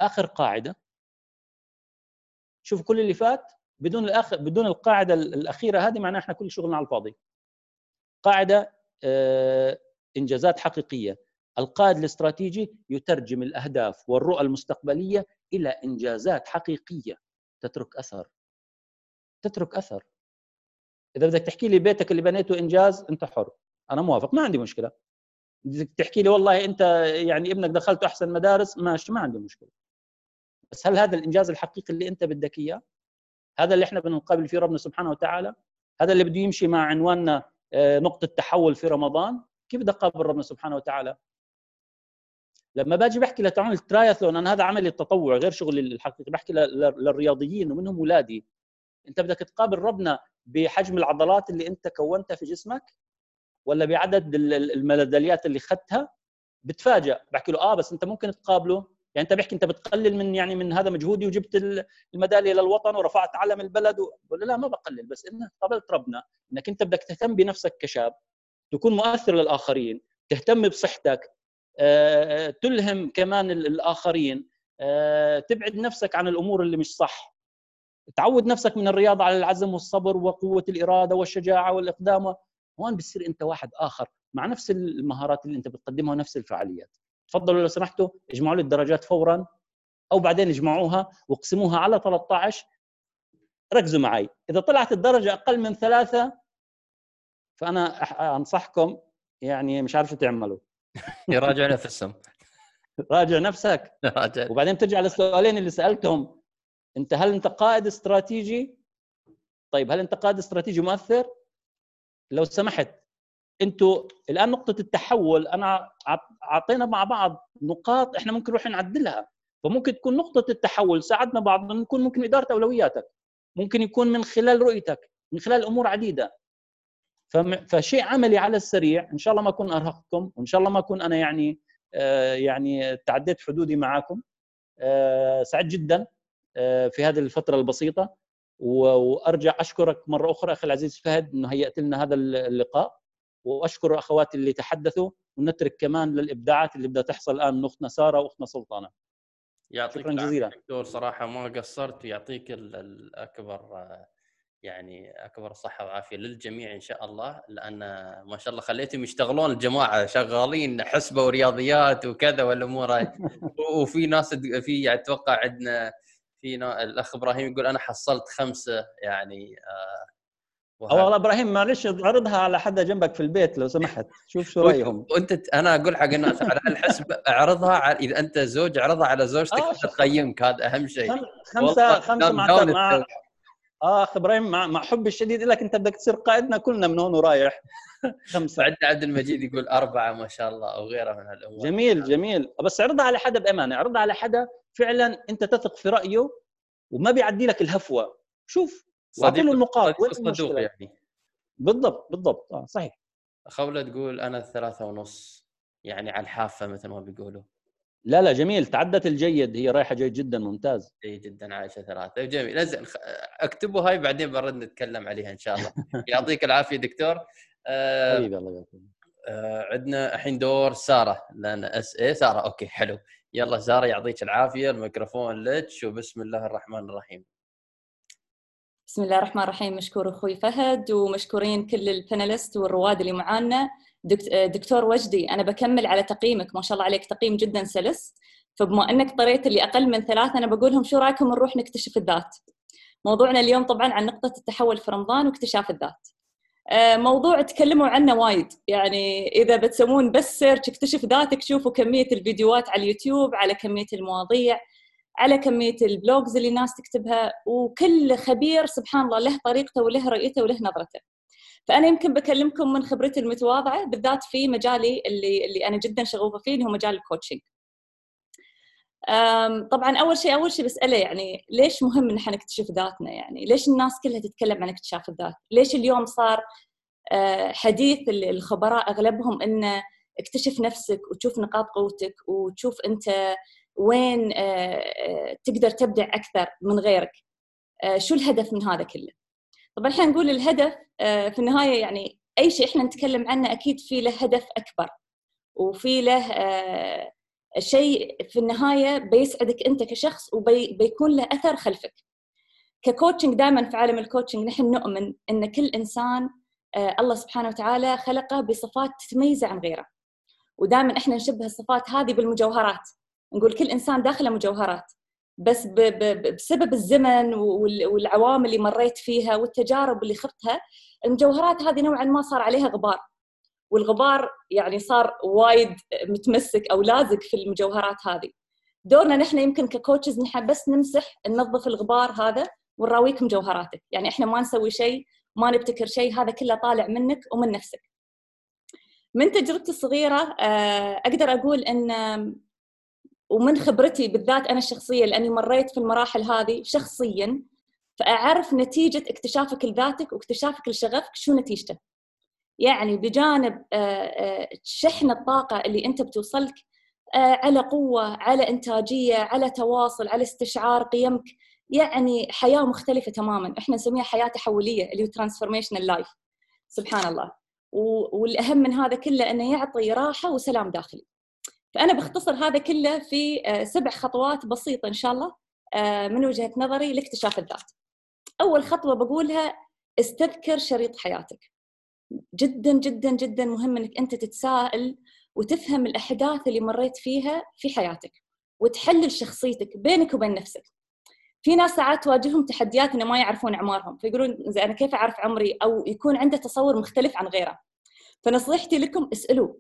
آخر قاعدة. شوف كل اللي فات بدون الأخ... بدون القاعدة الأخيرة هذه معناها إحنا كل شغلنا على الفاضي. قاعدة آه، إنجازات حقيقية. القائد الاستراتيجي يترجم الأهداف والرؤى المستقبلية إلى إنجازات حقيقية تترك أثر. تترك أثر. إذا بدك تحكي لي بيتك اللي بنيته إنجاز أنت حر. أنا موافق ما عندي مشكلة. بدك تحكي لي والله أنت يعني ابنك دخلته أحسن مدارس ماشي ما عندي مشكلة. بس هل هذا الإنجاز الحقيقي اللي أنت بدك إياه؟ هذا اللي إحنا بنقابل فيه ربنا سبحانه وتعالى؟ هذا اللي بده يمشي مع عنواننا آه، نقطة تحول في رمضان؟ كيف بدي أقابل ربنا سبحانه وتعالى؟ لما باجي بحكي لتعون الترايثلون أنا هذا عملي التطوع غير شغلي الحقيقي بحكي للرياضيين ومنهم اولادي انت بدك تقابل ربنا بحجم العضلات اللي انت كونتها في جسمك ولا بعدد الميداليات اللي اخذتها بتفاجئ بحكي له آه بس انت ممكن تقابله. يعني انت بحكي انت بتقلل من يعني من هذا مجهودي وجبت الميدالية للوطن ورفعت علم البلد ولا لا؟ ما بقلل بس إنك قابلت ربنا إنك انت بدك تهتم بنفسك كشاب تكون مؤثر للآخرين تهتم بصحتك آه، تلهم كمان الآخرين آه، تبعد نفسك عن الأمور اللي مش صح. تعود نفسك من الرياضه على العزم والصبر وقوة الإرادة والشجاعة والإقدام. هون بتصير أنت واحد آخر مع نفس المهارات اللي أنت بتقدمها ونفس الفعاليات. تفضلوا لو سمحتوا اجمعوا لي الدرجات فورا أو بعدين اجمعوها واقسموها على 13 ركزوا معي. إذا طلعت الدرجة أقل من ثلاثة فأنا أنصحكم يعني مش عارف شو تعملوا. يراجع نفسهم. راجع نفسك. راجع. وبعدين ترجع للسؤالين اللي سألتهم. انت هل انت قائد استراتيجي؟ طيب هل انت قائد استراتيجي مؤثر؟ لو سمحت أنتوا الآن نقطة التحول أنا أعطينا مع بعض نقاط إحنا ممكن نروح نعدلها. فممكن تكون نقطة التحول ساعدنا بعض نكون ممكن إدارة أولوياتك ممكن يكون من خلال رؤيتك من خلال أمور عديدة. فشيء عملي على السريع إن شاء الله ما أكون أرهقكم وإن شاء الله ما أكون أنا يعني آه يعني تعديت حدودي معكم آه سعيد جدا. في هذه الفترة البسيطة. وأرجع أشكرك مرة أخرى أخي العزيز فهد إنه هيأت لنا هذا اللقاء. وأشكر أخواتي اللي تحدثوا. ونترك كمان للإبداعات اللي بدها تحصل الآن من أختنا سارة وأختنا سلطانة. يعطيك شكرا جزيلا. دكتور. صراحة ما قصرت. ويعطيك الأكبر يعني أكبر صحه وعافيه للجميع إن شاء الله. لأن ما شاء الله خليتهم يشتغلون. الجماعة شغالين حسبة ورياضيات وكذا والأمور وفي ناس في أتوقع عندنا في الأخ إبراهيم يقول أنا حصلت خمسة يعني آه والله إبراهيم معلش عرضها على حدا جنبك في البيت لو سمحت؟ شوف شو رأيهم. وانت أنا أقول حق الناس على الحسب اعرضها على إذا أنت زوج اعرضها على زوجتك آه تقيمك هذا أهم شيء. خمسه خمسة مع, مع آه أخ إبراهيم مع, مع حبي الشديد لك أنت بدك تصير قائدنا كلنا من هون ورايح. خمسة. عندنا عبد المجيد يقول أربعة ما شاء الله أو غيره من هالأمور. جميل جميل. بس اعرضها على حدا بأمانة اعرضها على حدا فعلا أنت تثق في رأيه وما بيعدي لك الهفوة. شوف صديق النقاط. صدوق يعني. بالضبط بالضبط. آه صحيح. خولة تقول أنا الثلاثة ونص يعني على الحافة مثل ما بيقولوا. لا لا جميل. تعدت الجيد. هي رايحة جيد جدا ممتاز. جيد جدا. عايشة ثلاثة. جميل. نزل اكتبوا هاي بعدين برد نتكلم عليها إن شاء الله. يعطيك العافية دكتور. آه حبيبي الله يعافيك. آه عندنا الحين دور سارة لأن SI سارة. okay حلو. يلا سارة يعطيك العافية. الميكروفون لك. وبسم الله الرحمن الرحيم. بسم الله الرحمن الرحيم. مشكور أخوي فهد ومشكورين كل ال panelists والرواد اللي معانا. دكتور وجدي أنا بكمل على تقييمك ما شاء الله عليك تقييم جدا سلس. فبما أنك طريت اللي أقل من ثلاثة أنا بقولهم شو رأيكم نروح نكتشف الذات؟ موضوعنا اليوم طبعا عن نقطة التحول في رمضان واكتشاف الذات. آه، موضوع تكلموا عنه وايد يعني إذا بتسوون بس search اكتشف ذاتك شوفوا كمية الفيديوهات على اليوتيوب على كمية المواضيع على كمية ال blogs اللي الناس تكتبها وكل خبير سبحان الله له طريقته وله رؤيته وله نظرته. فأنا يمكن بكلمكم من خبرتي المتواضعة بالذات في مجالي اللي اللي أنا جدا شغوفة فيه اللي هو مجال ال coaching طبعا أول شيء أول شيء بسأله يعني ليش مهم إن إحنا نكتشف ذاتنا؟ يعني ليش الناس كلها تتكلم عن اكتشاف الذات؟ ليش اليوم صار آه، حديث الخبراء أغلبهم إنه اكتشف نفسك وتشوف نقاط قوتك وتشوف أنت وين آه، آه، تقدر تبدع أكثر من غيرك؟ شو الهدف من هذا كله؟ طبعا إحنا نقول الهدف في النهاية يعني أي شيء إحنا نتكلم عنه أكيد في له هدف أكبر وفي له شيء في النهاية بيسعدك أنت كشخص وبيكون له أثر خلفك. ك coaching دائما في عالم ال coaching نحن نؤمن إن كل إنسان آه، الله سبحانه وتعالى خلقه بصفات تميزه عن غيره. ودائما إحنا نشبه الصفات هذه بالمجوهرات. نقول كل إنسان داخله مجوهرات. بس بسبب الزمن والعوامل اللي مريت فيها والتجارب اللي خضتها المجوهرات هذه نوعا ما صار عليها غبار. والغبار يعني صار وايد متمسك أو لازق في المجوهرات هذه. دورنا نحن يمكن ككوتشز نحن بس نمسح ننظف الغبار هذا ونراويك مجوهراتك يعني إحنا ما نسوي شيء ما نبتكر شيء هذا كله طالع منك ومن نفسك. من تجربتي الصغيرة آه، أقدر أقول إن ومن خبرتي بالذات أنا الشخصيه لأني مريت في المراحل هذه شخصيا فأعرف نتيجة اكتشافك لذاتك واكتشافك لشغفك شو نتيجته. يعني بجانب آه، آه، شحن الطاقة اللي أنت بتوصلك على قوة على إنتاجية على تواصل على استشعار قيمك يعني حياة مختلفة تماما. إحنا نسميها حياة تحولية اللي هو transformational life سبحان الله. والأهم من هذا كله إنه يعطي راحة وسلام داخلي. فأنا بختصر هذا كله في آه، سبع خطوات بسيطة إن شاء الله آه، من وجهة نظري لاكتشاف الذات. أول خطوة بقولها استذكر شريط حياتك. جدا جدا جدا مهم إنك أنت تتساءل وتفهم الأحداث اللي مريت فيها في حياتك وتحلل شخصيتك بينك وبين نفسك. في ناس ساعات تواجههم تحديات إنه ما يعرفون أعمارهم فيقولون أنا كيف أعرف عمري؟ أو يكون عنده تصور مختلف عن غيره. فنصيحتي لكم اسألوا.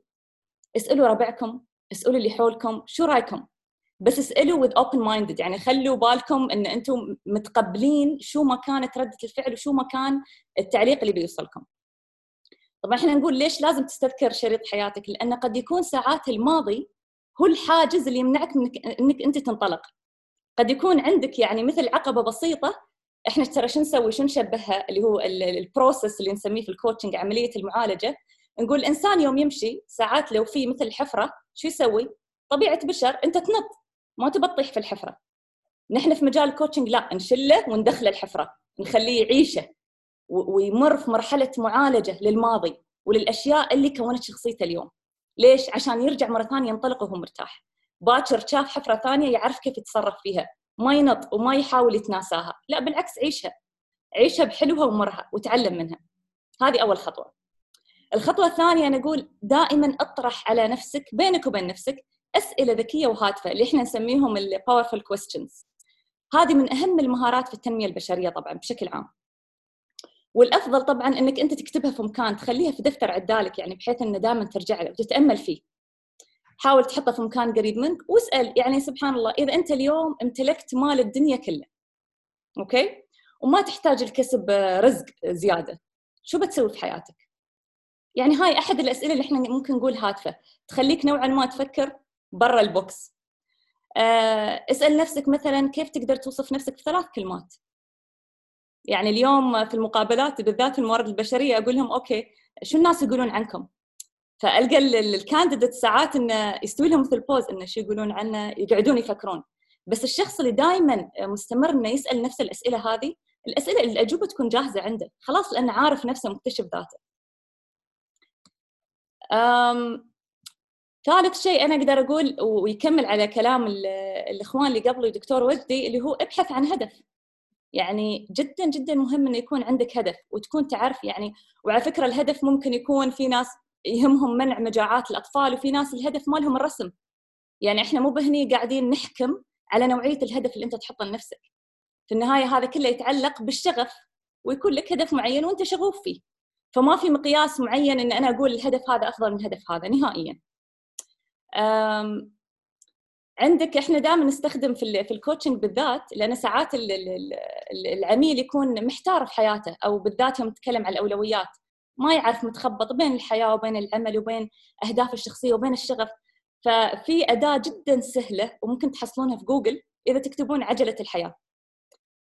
اسألوا ربعكم. اسألوا اللي حولكم شو رأيكم؟ بس اسألوا with open minded يعني خلوا بالكم إن أنتم متقبلين شو ما كانت ردة الفعل وشو ما كان التعليق اللي بيوصلكم. طبعا إحنا نقول ليش لازم تستذكر شريط حياتك؟ لأن قد يكون ساعات الماضي هو الحاجز اللي يمنعك منك إنك أنت تنطلق. قد يكون عندك يعني مثل عقبة بسيطة إحنا ترى شو نسوي؟ شو نشبهها؟ اللي هو ال process اللي نسميه في ال coaching عملية المعالجة. نقول الانسان يوم يمشي ساعات لو في مثل حفرة شو يسوي؟ طبيعة بشر أنت تنط ما تبى تطيح في الحفرة. نحن في مجال ال coaching لا نشله وندخله الحفرة نخليه يعيشه ويمر في مرحلة معالجة للماضي وللأشياء اللي كونت شخصيته اليوم. ليش؟ عشان يرجع مرة ثانية ينطلق وهو مرتاح. باكر شاف حفرة ثانية يعرف كيف يتصرف فيها. ما ينط وما يحاول يتناساها. لا بالعكس عيشها. عيشها بحلوها ومرها وتعلم منها. هذه أول خطوة. الخطوة الثانية أنا أقول دائما اطرح على نفسك بينك وبين نفسك أسئلة ذكية وهادفه اللي إحنا نسميهم ال powerful questions هذه من أهم المهارات في التنمية البشرية طبعا بشكل عام. والأفضل طبعا إنك أنت تكتبها في مكان تخليها في دفتر عدالك يعني بحيث إنه دائما ترجع له وتتأمل فيه. حاول تحطه في مكان قريب منك واسأل يعني سبحان الله إذا أنت اليوم امتلكت مال الدنيا كله okay؟ وما تحتاج الكسب رزق زيادة. شو بتسوي في حياتك؟ يعني هاي أحد الأسئلة اللي إحنا ممكن نقول هادفه تخليك نوعا ما تفكر برا ال box. آه، اسأل نفسك مثلا كيف تقدر توصف نفسك في ثلاث كلمات؟ يعني اليوم في المقابلات بالذات الموارد البشرية أقول لهم okay شو الناس يقولون عنكم؟ فألقى ال candidate ساعات إنه يستوي لهم مثل pause إنه شو يقولون عنه يقعدون يفكرون. بس الشخص اللي دائما مستمر إنه يسأل نفس الأسئلة هذه الأسئلة الاجوبه تكون جاهزة عنده. خلاص لأنه عارف نفسه مكتشف ذاته. ثالث شيء أنا أقدر أقول ويكمل على كلام الإخوان اللي قبله دكتور وجدي اللي هو ابحث عن هدف. يعني جدا جدا مهم إنه يكون عندك هدف وتكون تعرف يعني وعلى فكرة الهدف ممكن يكون في ناس يهمهم منع مجاعات الأطفال وفي ناس الهدف مالهم الرسم. يعني إحنا مو بهني قاعدين نحكم على نوعية الهدف اللي أنت تحطه لنفسك. في النهاية هذا كله يتعلق بالشغف ويكون لك هدف معين وأنت شغوف فيه. فما في مقياس معين إن أنا أقول الهدف هذا أفضل من الهدف هذا نهائيا. عندك إحنا دائما نستخدم في في الكوتشنج بالذات لأن ساعات العميل يكون محتار في حياته أو بالذات يوم نتكلم عن الأولويات. ما يعرف متخبط بين الحياة وبين العمل وبين اهدافه الشخصية وبين الشغف. ففي أداة جدا سهلة وممكن تحصلونها في جوجل إذا تكتبون عجلة الحياة.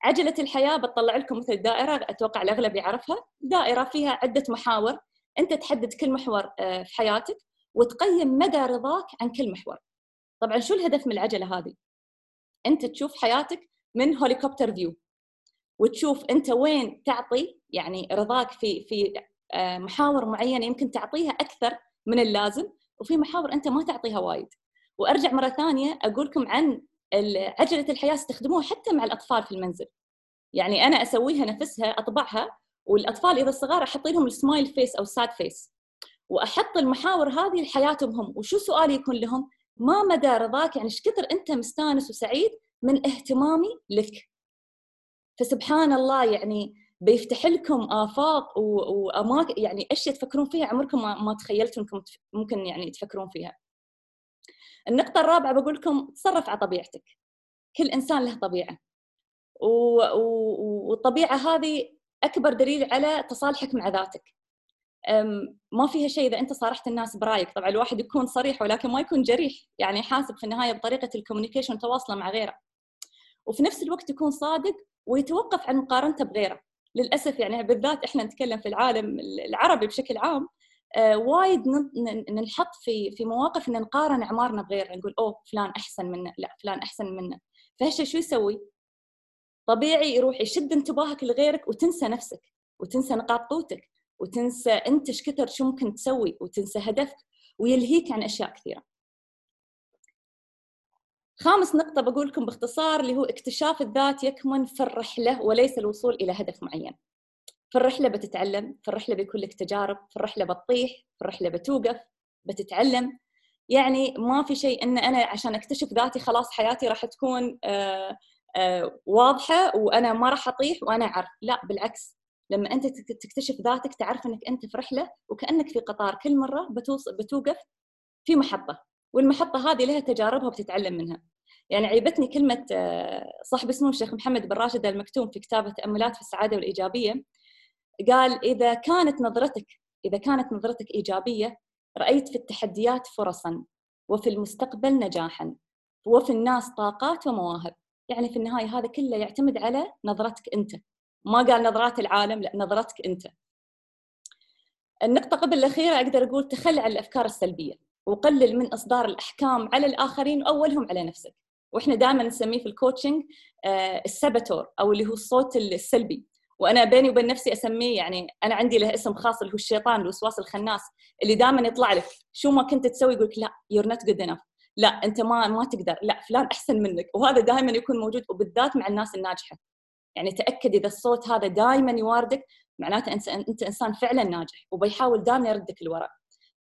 عجلة الحياة بتطلع لكم مثل دائرة أتوقع الأغلب يعرفها. دائرة فيها عدة محاور. أنت تحدد كل محور آه، في حياتك وتقيم مدى رضاك عن كل محور. طبعا شو الهدف من العجلة هذه؟ أنت تشوف حياتك من helicopter view. وتشوف أنت وين تعطي يعني رضاك في في آه، محاور معينة يمكن تعطيها أكثر من اللازم وفي محاور أنت ما تعطيها وايد. وأرجع مرة ثانية أقول لكم عن عجله الحياة استخدموها حتى مع الأطفال في المنزل. يعني أنا أسويها نفسها أطبعها والأطفال إذا صغار أحط لهم ال smiley face أو sad face وأحط المحاور هذه لحياتهم هم. وشو سؤالي يكون لهم؟ ما مدى رضاك يعني إيش كثر أنت مستانس وسعيد من اهتمامي لك؟ فسبحان الله يعني بيفتح لكم آفاق وأماكن يعني اشياء تفكرون فيها؟ عمركم ما تخيلتوا إنكم ممكن يعني تفكرون فيها. النقطة الرابعة بقول لكم تصرف على طبيعتك. كل إنسان له طبيعة. والطبيعة هذه أكبر دليل على تصالحك مع ذاتك. ما فيها شيء إذا أنت صارحت الناس برأيك، طبعا الواحد يكون صريح ولكن ما يكون جريح، يعني حاسب في النهاية بطريقة الكوميونيكيشن تواصله مع غيره. وفي نفس الوقت يكون صادق ويتوقف عن مقارنته بغيره. للأسف يعني بالذات إحنا نتكلم في العالم العربي بشكل عام وايد ننحط في في مواقف إن نقارن أعمارنا بغيرنا نقول أوه فلان أحسن منا لا فلان أحسن منا فهالشيء شو يسوي؟ طبيعي يروح يشد انتباهك لغيرك وتنسى نفسك وتنسى نقاط قوتك وتنسى أنت إيش كثر شو ممكن تسوي وتنسى هدفك ويلهيك عن أشياء كثيرة. خامس نقطة بقول لكم باختصار اللي هو اكتشاف الذات يكمن في الرحلة وليس الوصول إلى هدف معين. في الرحلة بتتعلم، في الرحلة بيكون لك تجارب، في الرحلة بتطيح، في الرحلة بتوقف، بتتعلم. يعني ما في شيء إن أنا عشان أكتشف ذاتي خلاص حياتي راح تكون آآ آآ واضحة وأنا ما راح أطيح وأنا أعرف، لا بالعكس. لما أنت تكتشف ذاتك تعرف إنك أنت في رحلة وكأنك في قطار كل مرة بتوقف في محطة والمحطة هذه لها تجاربها وبتتعلم منها. يعني عيبتني كلمة آه، صاحب اسمه الشيخ محمد بن راشد المكتوم في كتابة تأملات في السعادة والإيجابية. قال إذا كانت نظرتك إذا كانت نظرتك إيجابية رأيت في التحديات فرصا وفي المستقبل نجاحا وفي الناس طاقات ومواهب. يعني في النهاية هذا كله يعتمد على نظرتك أنت. ما قال نظرات العالم لا نظرتك أنت. النقطة قبل الأخيرة أقدر أقول تخلى عن الأفكار السلبية وقلل من إصدار الأحكام على الآخرين وأولهم على نفسك. وإحنا دائما نسميه في ال coaching آه، ال saboteur أو اللي هو الصوت السلبي. وأنا بيني وبين نفسي أسميه يعني أنا عندي له اسم خاص اللي هو الشيطان الوسواس الخناس اللي دائما يطلع لك شو ما كنت تسوي يقول لك لا you're not good enough لا أنت ما ما تقدر لا فلان أحسن منك وهذا دائما يكون موجود وبالذات مع الناس الناجحة. يعني تأكد إذا الصوت هذا دائما يواردك معناته أنت إنسان فعلا ناجح وبيحاول دائما يردك لورا.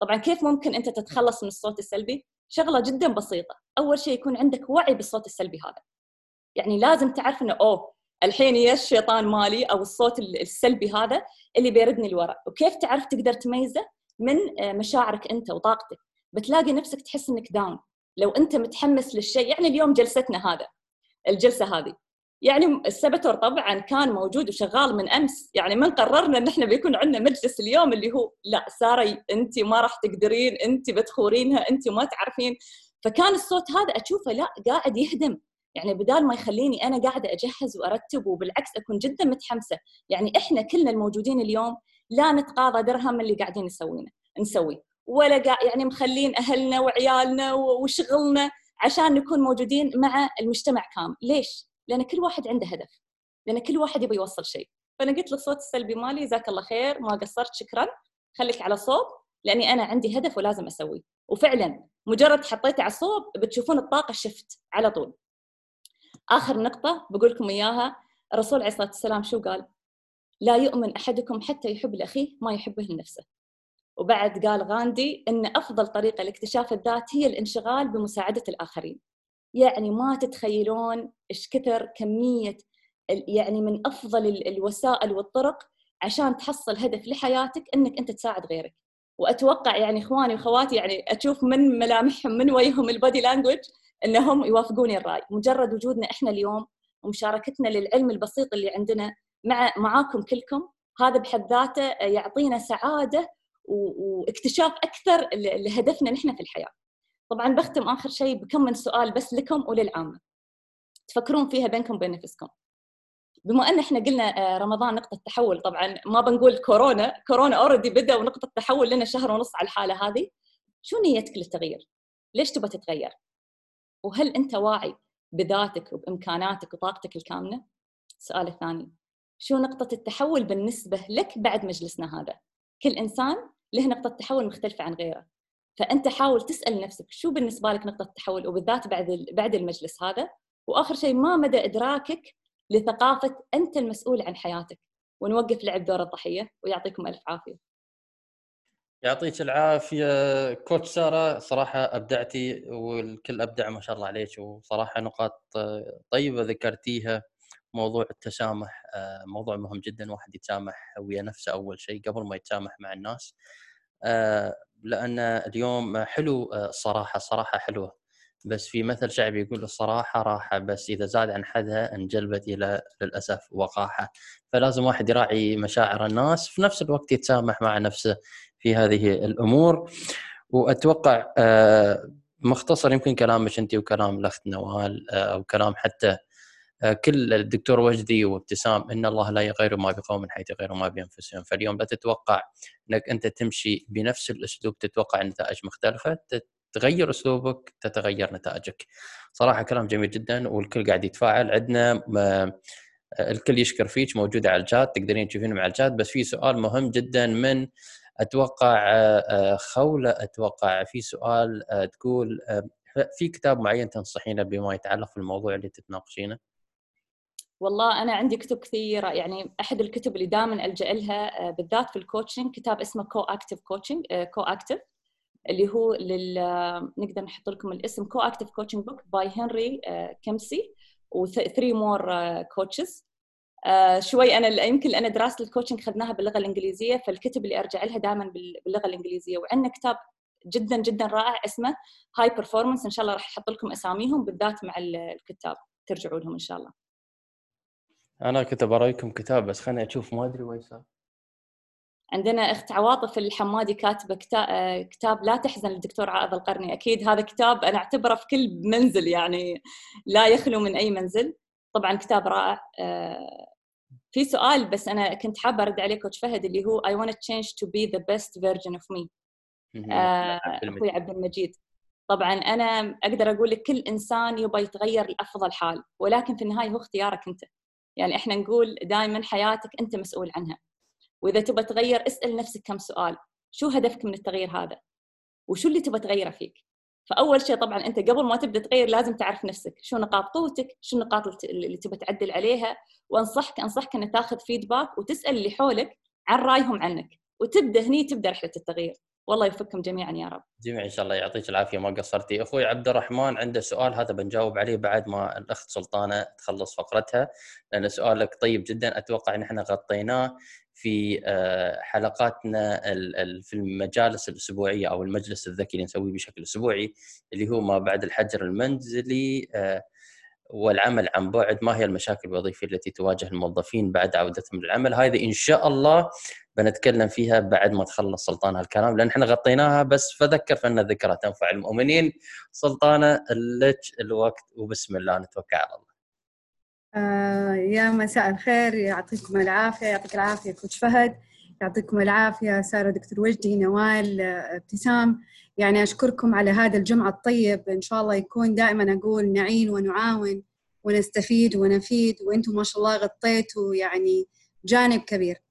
طبعا كيف ممكن أنت تتخلص من الصوت السلبي؟ شغلة جدا بسيطة أول شيء يكون عندك وعي بالصوت السلبي هذا. يعني لازم تعرف إنه أوه الحين يا الشيطان مالي أو الصوت السلبي هذا اللي بيردني لورا. وكيف تعرف تقدر تميزه من آه، مشاعرك أنت وطاقتك؟ بتلاقي نفسك تحس إنك داون لو أنت متحمس للشيء يعني اليوم جلستنا هذا الجلسة هذه. يعني السبتور طبعا كان موجود وشغال من أمس. يعني من قررنا إن إحنا بيكون عندنا مجلس اليوم اللي هو لا سارة أنت ما راح تقدرين أنت بتخورينها أنت ما تعرفين. فكان الصوت هذا أشوفه لا قاعد يهدم. يعني بدال ما يخليني أنا قاعدة أجهز وأرتب وبالعكس أكون جدا متحمسة يعني إحنا كلنا الموجودين اليوم لا نتقاضى درهم اللي قاعدين نسوينه نسوي. ولا يعني مخلين أهلنا وعيالنا وشغلنا عشان نكون موجودين مع المجتمع كامل. ليش؟ لأن كل واحد عنده هدف لأن كل واحد يبي يوصل شيء. فأنا قلت للصوت السلبي مالي جزاك الله خير ما قصرت شكرا. خليك على صوب لأني أنا عندي هدف ولازم أسويه. وفعلا مجرد حطيته على الصوب بتشوفون الطاقة شفت على طول. آخر نقطة بقول لكم إياها الرسول عليه الصلاة والسلام شو قال؟ لا يؤمن أحدكم حتى يحب لأخيه ما يحبه لنفسه. وبعد قال غاندي إن أفضل طريقة لاكتشاف الذات هي الانشغال بمساعدة الآخرين. يعني ما تتخيلون إيش كثر كمية يعني من أفضل الوسائل والطرق عشان تحصل هدف لحياتك إنك أنت تساعد غيرك. وأتوقع يعني إخواني وأخواتي يعني أشوف من ملامحهم من وجههم البودي لانجوج إنهم يوافقوني الرأي. مجرد وجودنا إحنا اليوم ومشاركتنا للعلم البسيط اللي عندنا مع معاكم كلكم هذا بحد ذاته يعطينا سعادة واكتشاف أكثر لهدفنا نحن في الحياة. طبعا بختم آخر شيء بكم من سؤال بس لكم وللعامة. تفكرون فيها بينكم وبين نفسكم. بما أن إحنا قلنا آه، رمضان نقطة تحول طبعا ما بنقول كورونا كورونا اوريدي بدأ ونقطة تحول لنا شهر ونص على الحالة هذه. شو نيتك للتغيير؟ ليش تبغى تتغير؟ وهل أنت واعي بذاتك وبإمكاناتك وطاقتك الكامنه السؤال الثاني شو نقطة التحول بالنسبة لك بعد مجلسنا هذا؟ كل إنسان له نقطة تحول مختلفة عن غيره فأنت حاول تسأل نفسك شو بالنسبة لك نقطة التحول وبالذات بعد بعد المجلس هذا؟ وآخر شيء ما مدى إدراكك لثقافة أنت المسؤول عن حياتك؟ ونوقف لعب دور الضحية ويعطيكم ألف عافية. يعطيك العافية. كوتش سارة صراحة أبدعتي والكل أبدع ما شاء الله عليك وصراحة نقاط طيبة ذكرتيها. موضوع التسامح آه، موضوع مهم جدا واحد يتسامح ويا نفسه أول شيء قبل ما يتسامح مع الناس. آه، لأن اليوم حلو آه، الصراحه الصراحه حلوة. بس في مثل شعبي يقول الصراحة راحة بس إذا زاد عن حدها انجلبت إلى للأسف وقاحة. فلازم واحد يراعي مشاعر الناس في نفس الوقت يتسامح مع نفسه. في هذه الأمور. وأتوقع مختصر يمكن كلامك انت وكلام الأخت نوال أو كلام حتى آه، كل الدكتور وجدي وابتسام إن الله لا يغير ما بقوم حيث يغيروا ما بانفسهم فاليوم لا تتوقع إنك أنت تمشي بنفس الأسلوب تتوقع نتائج مختلفة تغير أسلوبك تتغير نتائجك. صراحة كلام جميل جدا والكل قاعد يتفاعل. عندنا آه، الكل يشكر فيك موجودة على الشات تقدرين تشوفين مع الشات بس في سؤال مهم جدا من أتوقع آه، خولة أتوقع في سؤال تقول في كتاب معين تنصحينه بما يتعلق في الموضوع اللي تتناقشينه؟ والله أنا عندي كتب كثيرة يعني أحد الكتب اللي دائما ألجأ لها آه، بالذات في ال coaching كتاب اسمه Co-Active Coaching Co-Active اللي هو لل نقدر نحط لكم الاسم Co-Active Coaching book by Henry Kimsey و three more coaches شوي أنا يمكن لأن دراسة ال coaching أخذناها باللغة الإنجليزية فالكتب اللي أرجع لها دائما باللغة الإنجليزية. وعندنا كتاب جدا جدا رائع اسمه High Performance إن شاء الله راح أحط لكم أساميهم بالذات مع الكتاب. ترجعوا لهم إن شاء الله. أنا كنت برايكم كتاب بس خليني أشوف ما أدري وين صار. عندنا أخت عواطف الحمادي كاتبة كتاب لا تحزن للدكتور عائض القرني. أكيد هذا كتاب أنا أعتبره في كل منزل يعني لا يخلو من أي منزل. طبعا كتاب رائع. آه، في سؤال بس أنا كنت حابة أرد عليه كوتش فهد اللي هو I want to change to be the best version of me. آه، أخوي عبد المجيد. طبعا أنا أقدر أقول لك كل إنسان يبغى يتغير لأفضل حال ولكن في النهاية هو اختيارك أنت. يعني إحنا نقول دائما حياتك أنت مسؤول عنها. وإذا تبى تغير اسأل نفسك كم سؤال. شو هدفك من التغيير هذا؟ وشو اللي تبى تغيره فيك؟ فأول شيء طبعا أنت قبل ما تبدأ تغير لازم تعرف نفسك شو نقاط قوتك شو النقاط اللي تبى تعدل عليها وأنصحك أنصحك ان تاخذ فيدباك وتسأل اللي حولك عن رأيهم عنك وتبدأ هني تبدأ رحلة التغيير. والله يوفقكم جميعا يا رب. جميع إن شاء الله يعطيك العافية ما قصرتي. أخوي عبد الرحمن عنده سؤال هذا بنجاوب عليه بعد ما الأخت سلطانة تخلص فقرتها لأن سؤالك طيب جدا. أتوقع إن إحنا غطيناه في آه، حلقاتنا في المجالس الأسبوعية أو المجلس الذكي اللي نسويه بشكل أسبوعي اللي هو ما بعد الحجر المنزلي آه، والعمل عن بعد. ما هي المشاكل الوظيفية التي تواجه الموظفين بعد عودتهم للعمل؟ هذه إن شاء الله بنتكلم فيها بعد ما تخلص سلطانه الكلام لأن إحنا غطيناها بس فذكر فإن الذكرى تنفع المؤمنين. سلطانة لك الوقت وبسم الله نتوكل على الله. آه يا مساء الخير يعطيكم العافية يعطيك العافية كوتش فهد يعطيكم العافية سارة دكتور وجدي نوال ابتسام. يعني أشكركم على هذا الجمعة الطيب. إن شاء الله يكون دائما أقول نعين ونعاون ونستفيد ونفيد وأنتم ما شاء الله غطيتوا يعني جانب كبير.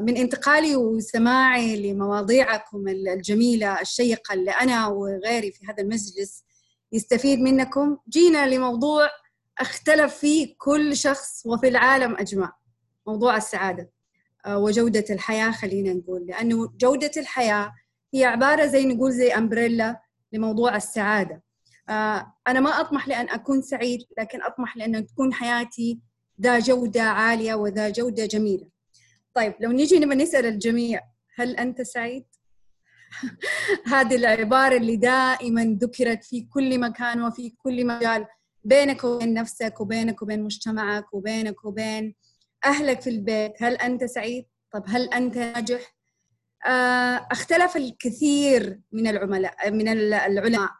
من انتقالي وسماعي لمواضيعكم الجميلة الشيقة اللي أنا وغيري في هذا المجلس يستفيد منكم. جينا لموضوع اختلف فيه كل شخص وفي العالم أجمع موضوع السعادة آه، وجودة الحياة خلينا نقول. لأنه جودة الحياة هي عبارة زي نقول زي أمبريلا لموضوع السعادة. آه، أنا ما أطمح لأن أكون سعيد لكن أطمح لأن تكون حياتي ذا جودة عالية وذا جودة جميلة. طيب لو نيجي نبغى نسأل الجميع هل أنت سعيد؟ هذه العبارة اللي دائما ذكرت في كل مكان وفي كل مجال بينك وبين نفسك وبينك وبين مجتمعك وبينك وبين أهلك في البيت هل أنت سعيد؟ طب هل أنت ناجح؟ آه، اختلف الكثير من العملاء من العلماء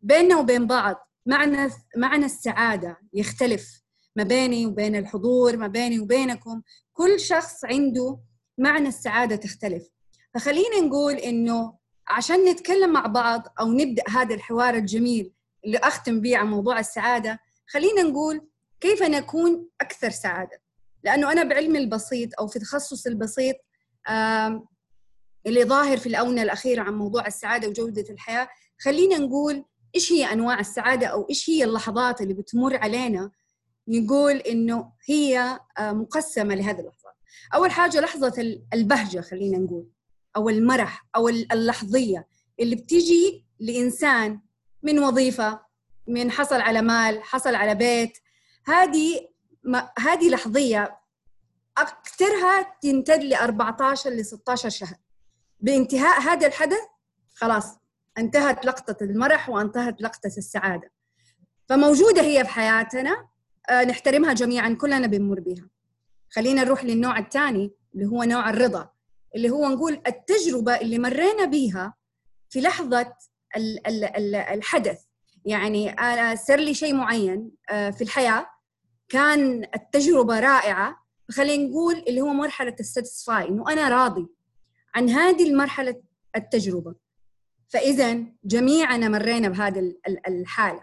بيننا وبين بعض معنى معنى السعادة يختلف ما بيني وبين الحضور ما بيني وبينكم كل شخص عنده معنى السعادة تختلف. فخلينا نقول إنه عشان نتكلم مع بعض أو نبدأ هذا الحوار الجميل اللي أختم به عن موضوع السعادة خلينا نقول كيف نكون أكثر سعادة؟ لأنه أنا بعلمي البسيط أو في تخصص البسيط اللي ظاهر في الآونة الأخيرة عن موضوع السعادة وجودة الحياة خلينا نقول إيش هي أنواع السعادة أو إيش هي اللحظات اللي بتمر علينا نقول إنه هي آه، مقسمة لهذه اللحظات. أول حاجة لحظة البهجة خلينا نقول أو المرح أو اللحظية اللي بتيجي لإنسان من وظيفة من حصل على مال حصل على بيت. هذه هذه لحظية أكثرها تمتد ل 14 ل 16 شهر. بانتهاء هذا الحدث خلاص انتهت لقطة المرح وانتهت لقطة السعادة. فموجودة هي في حياتنا نحترمها جميعا كلنا بنمر بها خلينا نروح للنوع الثاني اللي هو نوع الرضا اللي هو نقول التجربة اللي مرينا بيها في لحظة الحدث. يعني أنا صار لي شيء معين آه، في الحياة كان التجربة رائعة. فخلينا نقول اللي هو مرحلة الساتسفاي إنه أنا راضي عن هذه المرحلة التجربة. فاذا جميعنا مرينا بهذه الحالة.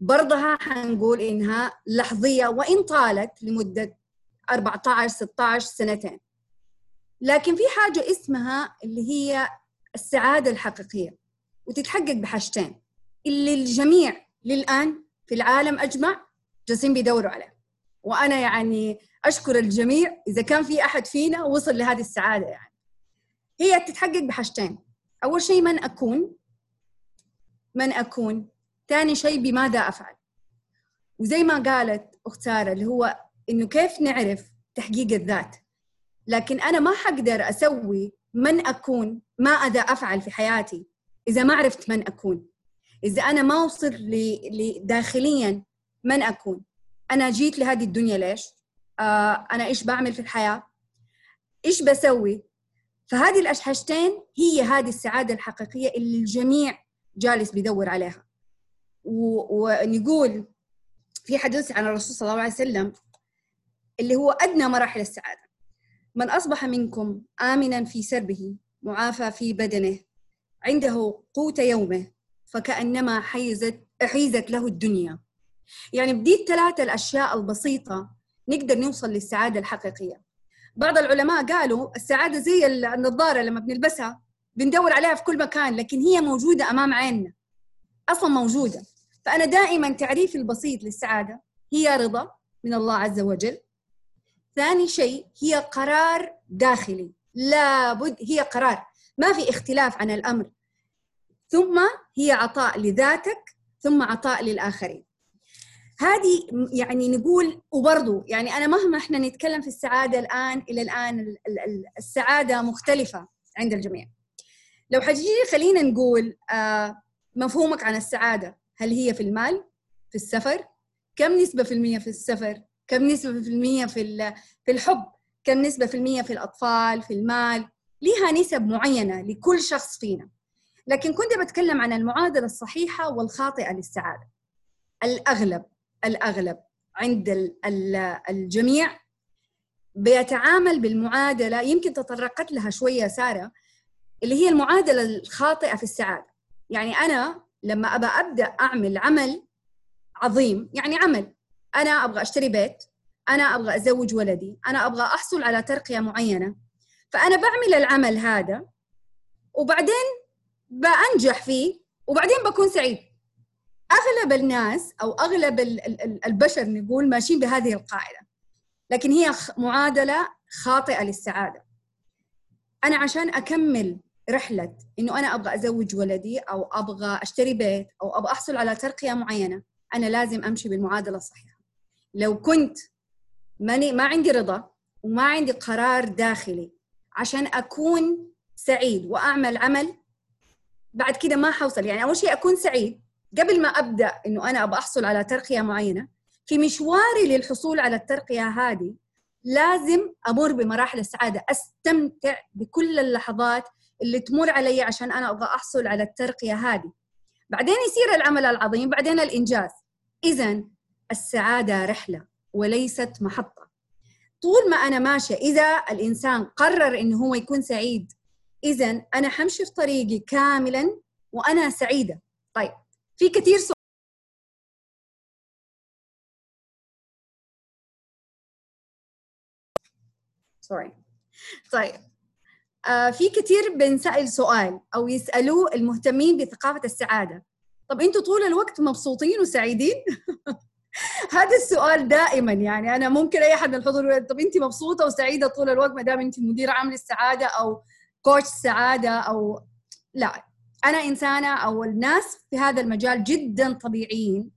برضها حنقول إنها لحظية وإن طالت لمدة 14 16 سنتين. لكن في حاجة اسمها اللي هي السعادة الحقيقية وتتحقق بحاجتين. اللي الجميع للآن في العالم أجمع جالسين بيدوروا عليه. وأنا يعني أشكر الجميع إذا كان في أحد فينا وصل لهذه السعادة يعني. هي تتحقق بحاجتين. أول شيء من أكون؟ من أكون ثاني شيء بماذا أفعل؟ وزي ما قالت أخت سارة اللي هو إنه كيف نعرف تحقيق الذات؟ لكن أنا ما حقدر أسوي من أكون ماذا أفعل في حياتي إذا ما عرفت من أكون. إذا أنا ما وصل داخليا من أكون. أنا جيت لهذه الدنيا ليش؟ آه أنا إيش بعمل في الحياة؟ إيش بسوي؟ فهذه الأشحشتين هي هذه السعادة الحقيقية اللي الجميع جالس بيدور عليها. ونقول في حديث عن الرسول صلى الله عليه وسلم اللي هو أدنى مراحل السعادة. من أصبح منكم آمنا في سربه معافى في بدنه عنده قوت يومه فكأنما حيزت حيزت له الدنيا. يعني بدي الثلاثة الأشياء البسيطة نقدر نوصل للسعادة الحقيقية. بعض العلماء قالوا السعادة زي النظارة لما بنلبسها بندور عليها في كل مكان لكن هي موجودة أمام عيننا. أصلا موجودة. فأنا دائما تعريفي البسيط للسعادة هي رضا من الله عز وجل. ثاني شيء هي قرار داخلي. لابد هي قرار. ما في اختلاف عن الأمر. ثم هي عطاء لذاتك ثم عطاء للآخرين. هذه يعني نقول وبرضو يعني أنا مهما إحنا نتكلم في السعادة الآن إلى الآن السعادة مختلفة عند الجميع. لو حتجي خلينا نقول آه، مفهومك عن السعادة. هل هي في المال؟ في السفر؟ كم نسبة في المية في السفر؟ كم نسبة في المية في في الحب؟ كم نسبة في المية في الأطفال؟ في المال؟ لها نسب معينة لكل شخص فينا. لكن كنت بتكلم عن المعادلة الصحيحة والخاطئة للسعادة. الاغلب الأغلب عند الجميع بيتعامل بالمعادلة يمكن تطرقت لها شوية سارة اللي هي المعادلة الخاطئة في السعادة. يعني أنا لما أبى أبدأ أعمل عمل عظيم يعني عمل. أنا أبغى أشتري بيت أنا أبغى أزوج ولدي أنا أبغى أحصل على ترقية معينة. فأنا بعمل العمل هذا وبعدين بأنجح فيه وبعدين بكون سعيد. أغلب الناس أو أغلب البشر نقول ماشيين بهذه القاعدة. لكن هي معادلة خاطئة للسعادة. أنا عشان أكمل رحلة إنه أنا أبغى أزوج ولدي أو أبغى أشتري بيت أو أبغى أحصل على ترقية معينة أنا لازم أمشي بالمعادلة الصحيحة. لو كنت ماني ما عندي رضا وما عندي قرار داخلي عشان أكون سعيد وأعمل عمل بعد كده ما حوصل. يعني أول شيء أكون سعيد. قبل ما أبدأ إنه أنا أبغى أحصل على ترقية معينة في مشواري للحصول على الترقية هذه لازم أمر بمراحل السعادة أستمتع بكل اللحظات اللي تمر علي عشان أنا أبغى أحصل على الترقية هذه. بعدين يصير العمل العظيم بعدين الإنجاز. اذا السعادة رحلة وليست محطة. طول ما أنا ماشية إذا الإنسان قرر إنه هو يكون سعيد اذا أنا حمشي في طريقي كاملا وأنا سعيدة. طيب في كثير سوري طيب في كثير بنسأل سؤال أو يسألوه المهتمين بثقافة السعادة طب أنتوا طول الوقت مبسوطين وسعيدين؟ هذا السؤال دائما يعني أنا ممكن أي أحد من الحضور طب انت مبسوطة وسعيدة طول الوقت ما دام انت مدير عام للسعادة أو كوتش سعادة أو لا أنا إنسانة أو الناس في هذا المجال جدا طبيعيين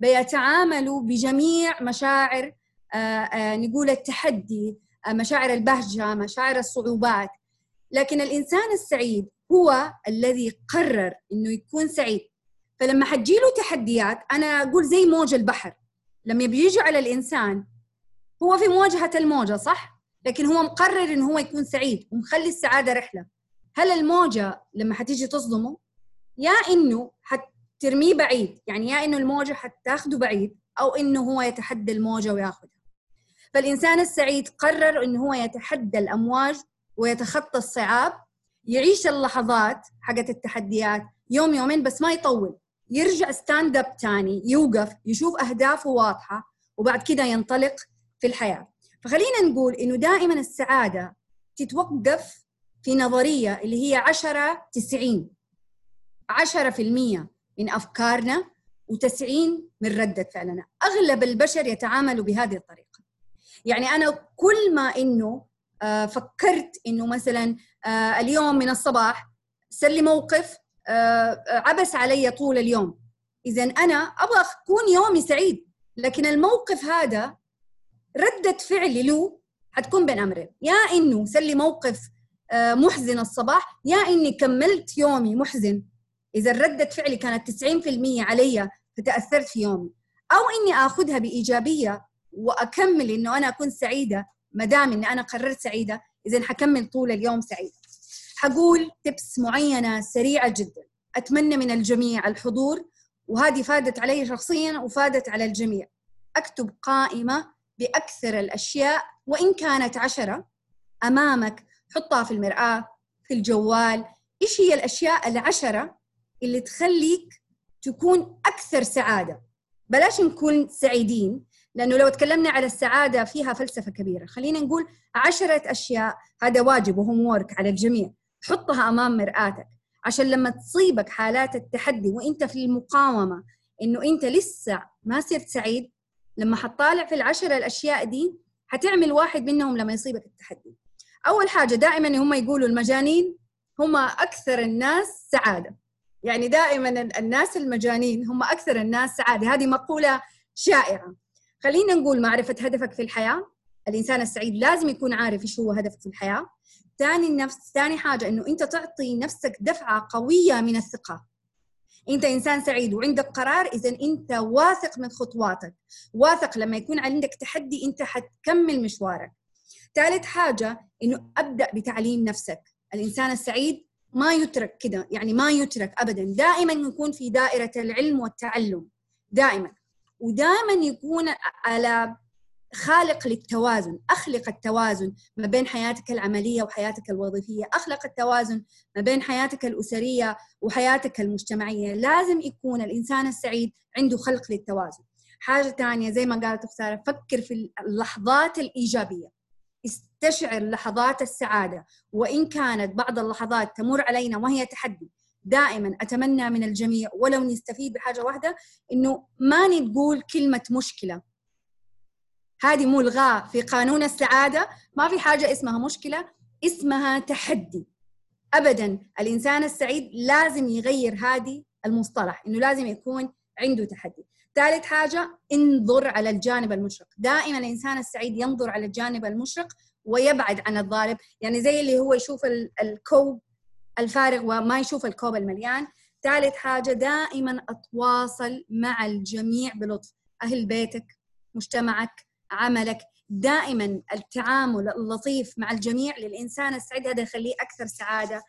بيتعاملوا بجميع مشاعر آآ آآ نقول التحدي مشاعر البهجة مشاعر الصعوبات لكن الإنسان السعيد هو الذي قرر إنه يكون سعيد. فلما حتجيله تحديات أنا أقول زي موج البحر. لما بيجي على الإنسان هو في مواجهة الموجة صح؟ لكن هو مقرر إنه هو يكون سعيد ومخلي السعادة رحلة. هل الموجة لما حتيجي تصدمه؟ يا إنه حترميه بعيد. يعني يا إنه الموجة حتاخده بعيد أو إنه هو يتحدى الموجة وياخذها فالإنسان السعيد قرر إنه هو يتحدى الأمواج ويتخطى الصعاب يعيش اللحظات حقت التحديات يوم يومين بس ما يطول. يرجع stand up تاني يوقف يشوف أهدافه واضحة وبعد كده ينطلق في الحياة. فخلينا نقول إنه دائما السعادة تتوقف في نظرية اللي هي 10 90 10% من أفكارنا و90 من ردة فعلنا. أغلب البشر يتعاملوا بهذه الطريقة. يعني أنا كل ما إنه فكرت إنه مثلا آه اليوم من الصباح صار لي موقف آه عبس علي طول اليوم. اذا أنا أبغى أكون يومي سعيد. لكن الموقف هذا ردة فعلي له حتكون بين أمرين. يا إنه صار لي موقف محزن الصباح يا إني كملت يومي محزن. إذا ردة فعلي كانت 90% علي فتأثرت في يومي. أو إني آخذها بإيجابية وأكمل إنه أنا أكون سعيدة. ما دام اني أنا قررت سعيدة اذا حكمل طول اليوم سعيدة. حقول تبس معينة سريعة جدا. أتمنى من الجميع الحضور وهذه فادت علي شخصيا وفادت على الجميع. أكتب قائمة بأكثر الأشياء وإن كانت عشرة أمامك حطها في المرآة في الجوال. إيش هي الأشياء العشرة اللي تخليك تكون أكثر سعادة؟ بلاش نكون سعيدين. لأنه لو تكلمنا على السعادة فيها فلسفة كبيرة. خلينا نقول عشرة أشياء هذا واجب وهوم وورك على الجميع. حطها أمام مرآتك. عشان لما تصيبك حالات التحدي وإنت في المقاومة إنه إنت لسه ما صرت سعيد لما حتطالع في العشرة الأشياء دي حتعمل واحد منهم لما يصيبك التحدي. أول حاجة دائما هم يقولوا المجانين هم أكثر الناس سعادة. يعني دائما الناس المجانين هم أكثر الناس سعادة. هذه مقولة شائعة. خلينا نقول معرفة هدفك في الحياة. الإنسان السعيد لازم يكون عارف إيش هو هدفك في الحياة. ثاني النفس ثاني حاجة إنه أنت تعطي نفسك دفعة قوية من الثقة. أنت إنسان سعيد وعندك قرار اذا أنت واثق من خطواتك. واثق لما يكون عندك تحدي أنت حتكمل مشوارك. ثالث حاجة إنه أبدأ بتعليم نفسك. الإنسان السعيد ما يترك كده يعني ما يترك ابدا. دائما يكون في دائرة العلم والتعلم. دائما. ودائما يكون على خالق للتوازن أخلق التوازن ما بين حياتك العملية وحياتك الوظيفية أخلق التوازن ما بين حياتك الأسرية وحياتك المجتمعية. لازم يكون الإنسان السعيد عنده خلق للتوازن. حاجة ثانية زي ما قالت سارة فكر في اللحظات الإيجابية. استشعر لحظات السعادة وإن كانت بعض اللحظات تمر علينا وهي تحدي دائما أتمنى من الجميع ولو نستفيد بحاجة واحدة إنه ما نقول كلمة مشكلة. هذه ملغاه في قانون السعادة ما في حاجة اسمها مشكلة اسمها تحدي. ابدا الإنسان السعيد لازم يغير هذه المصطلح إنه لازم يكون عنده تحدي. ثالث حاجة انظر على الجانب المشرق. دائما الإنسان السعيد ينظر على الجانب المشرق ويبعد عن الضارب يعني زي اللي هو يشوف الكوب الفارغ وما يشوف الكوب المليان. ثالث حاجة دائما أتواصل مع الجميع بلطف. أهل بيتك مجتمعك عملك. دائما التعامل اللطيف مع الجميع للإنسان السعيد. هذا يخليه أكثر سعادة.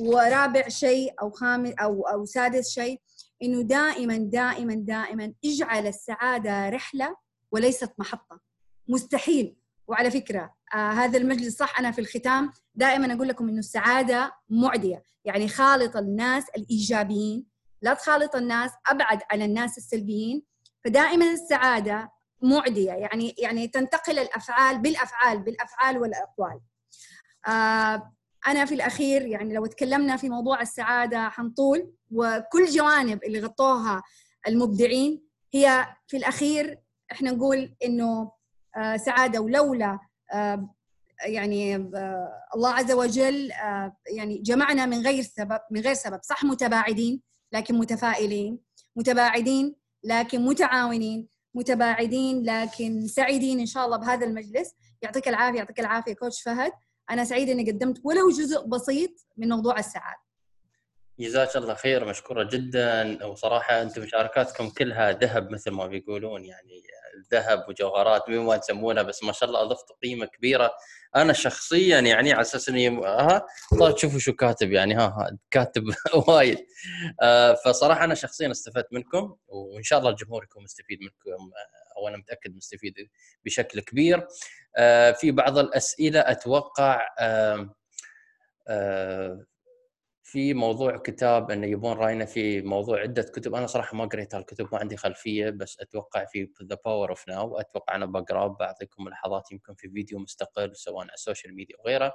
ورابع شيء أو خامس أو أو سادس شيء إنه دائما دائما دائما اجعل السعادة رحلة وليست محطة. مستحيل. وعلى فكرة آه هذا المجلس صح أنا في الختام دائما أقول لكم إنه السعادة معدية. يعني خالط الناس الإيجابيين لا تخالط الناس أبعد عن الناس السلبيين. فدائما السعادة معدية يعني يعني تنتقل الأفعال بالأفعال بالأفعال والأقوال. آه أنا في الأخير يعني لو تكلمنا في موضوع السعادة حنطول. وكل جوانب اللي غطوها المبدعين هي في الأخير إحنا نقول إنه آه، سعادة ولولا يعني آه، الله عز وجل يعني جمعنا من غير سبب من غير سبب. صح متباعدين لكن متفائلين. متباعدين لكن متعاونين. متباعدين لكن سعيدين إن شاء الله بهذا المجلس. يعطيك العافية يعطيك العافية كوتش فهد. أنا سعيده إني قدمت ولو جزء بسيط من موضوع السعادة. جزاك الله خير مشكورة جدا. وصراحة أنتم مشاركاتكم كلها ذهب مثل ما بيقولون يعني ذهب وجوهرات مين ما تسمونها بس ما شاء الله اضفتوا قيمة كبيرة. أنا شخصيا يعني على أساس إني ها طيب تشوفوا شو كاتب يعني ها, ها كاتب وايد. آه فصراحة أنا شخصيا استفدت منكم وإن شاء الله الجمهور يكون مستفيد منكم أو أنا متأكد مستفيد بشكل كبير. آه في بعض الأسئلة أتوقع آه آه في موضوع كتاب انه يبون راينا في موضوع عدة كتب. أنا صراحة ما قريت هالكتب ما عندي خلفية بس أتوقع في The Power of Now أتوقع أنا بقرأه بعطيكم ملاحظات يمكن في فيديو مستقل سواء على ال social media وغيره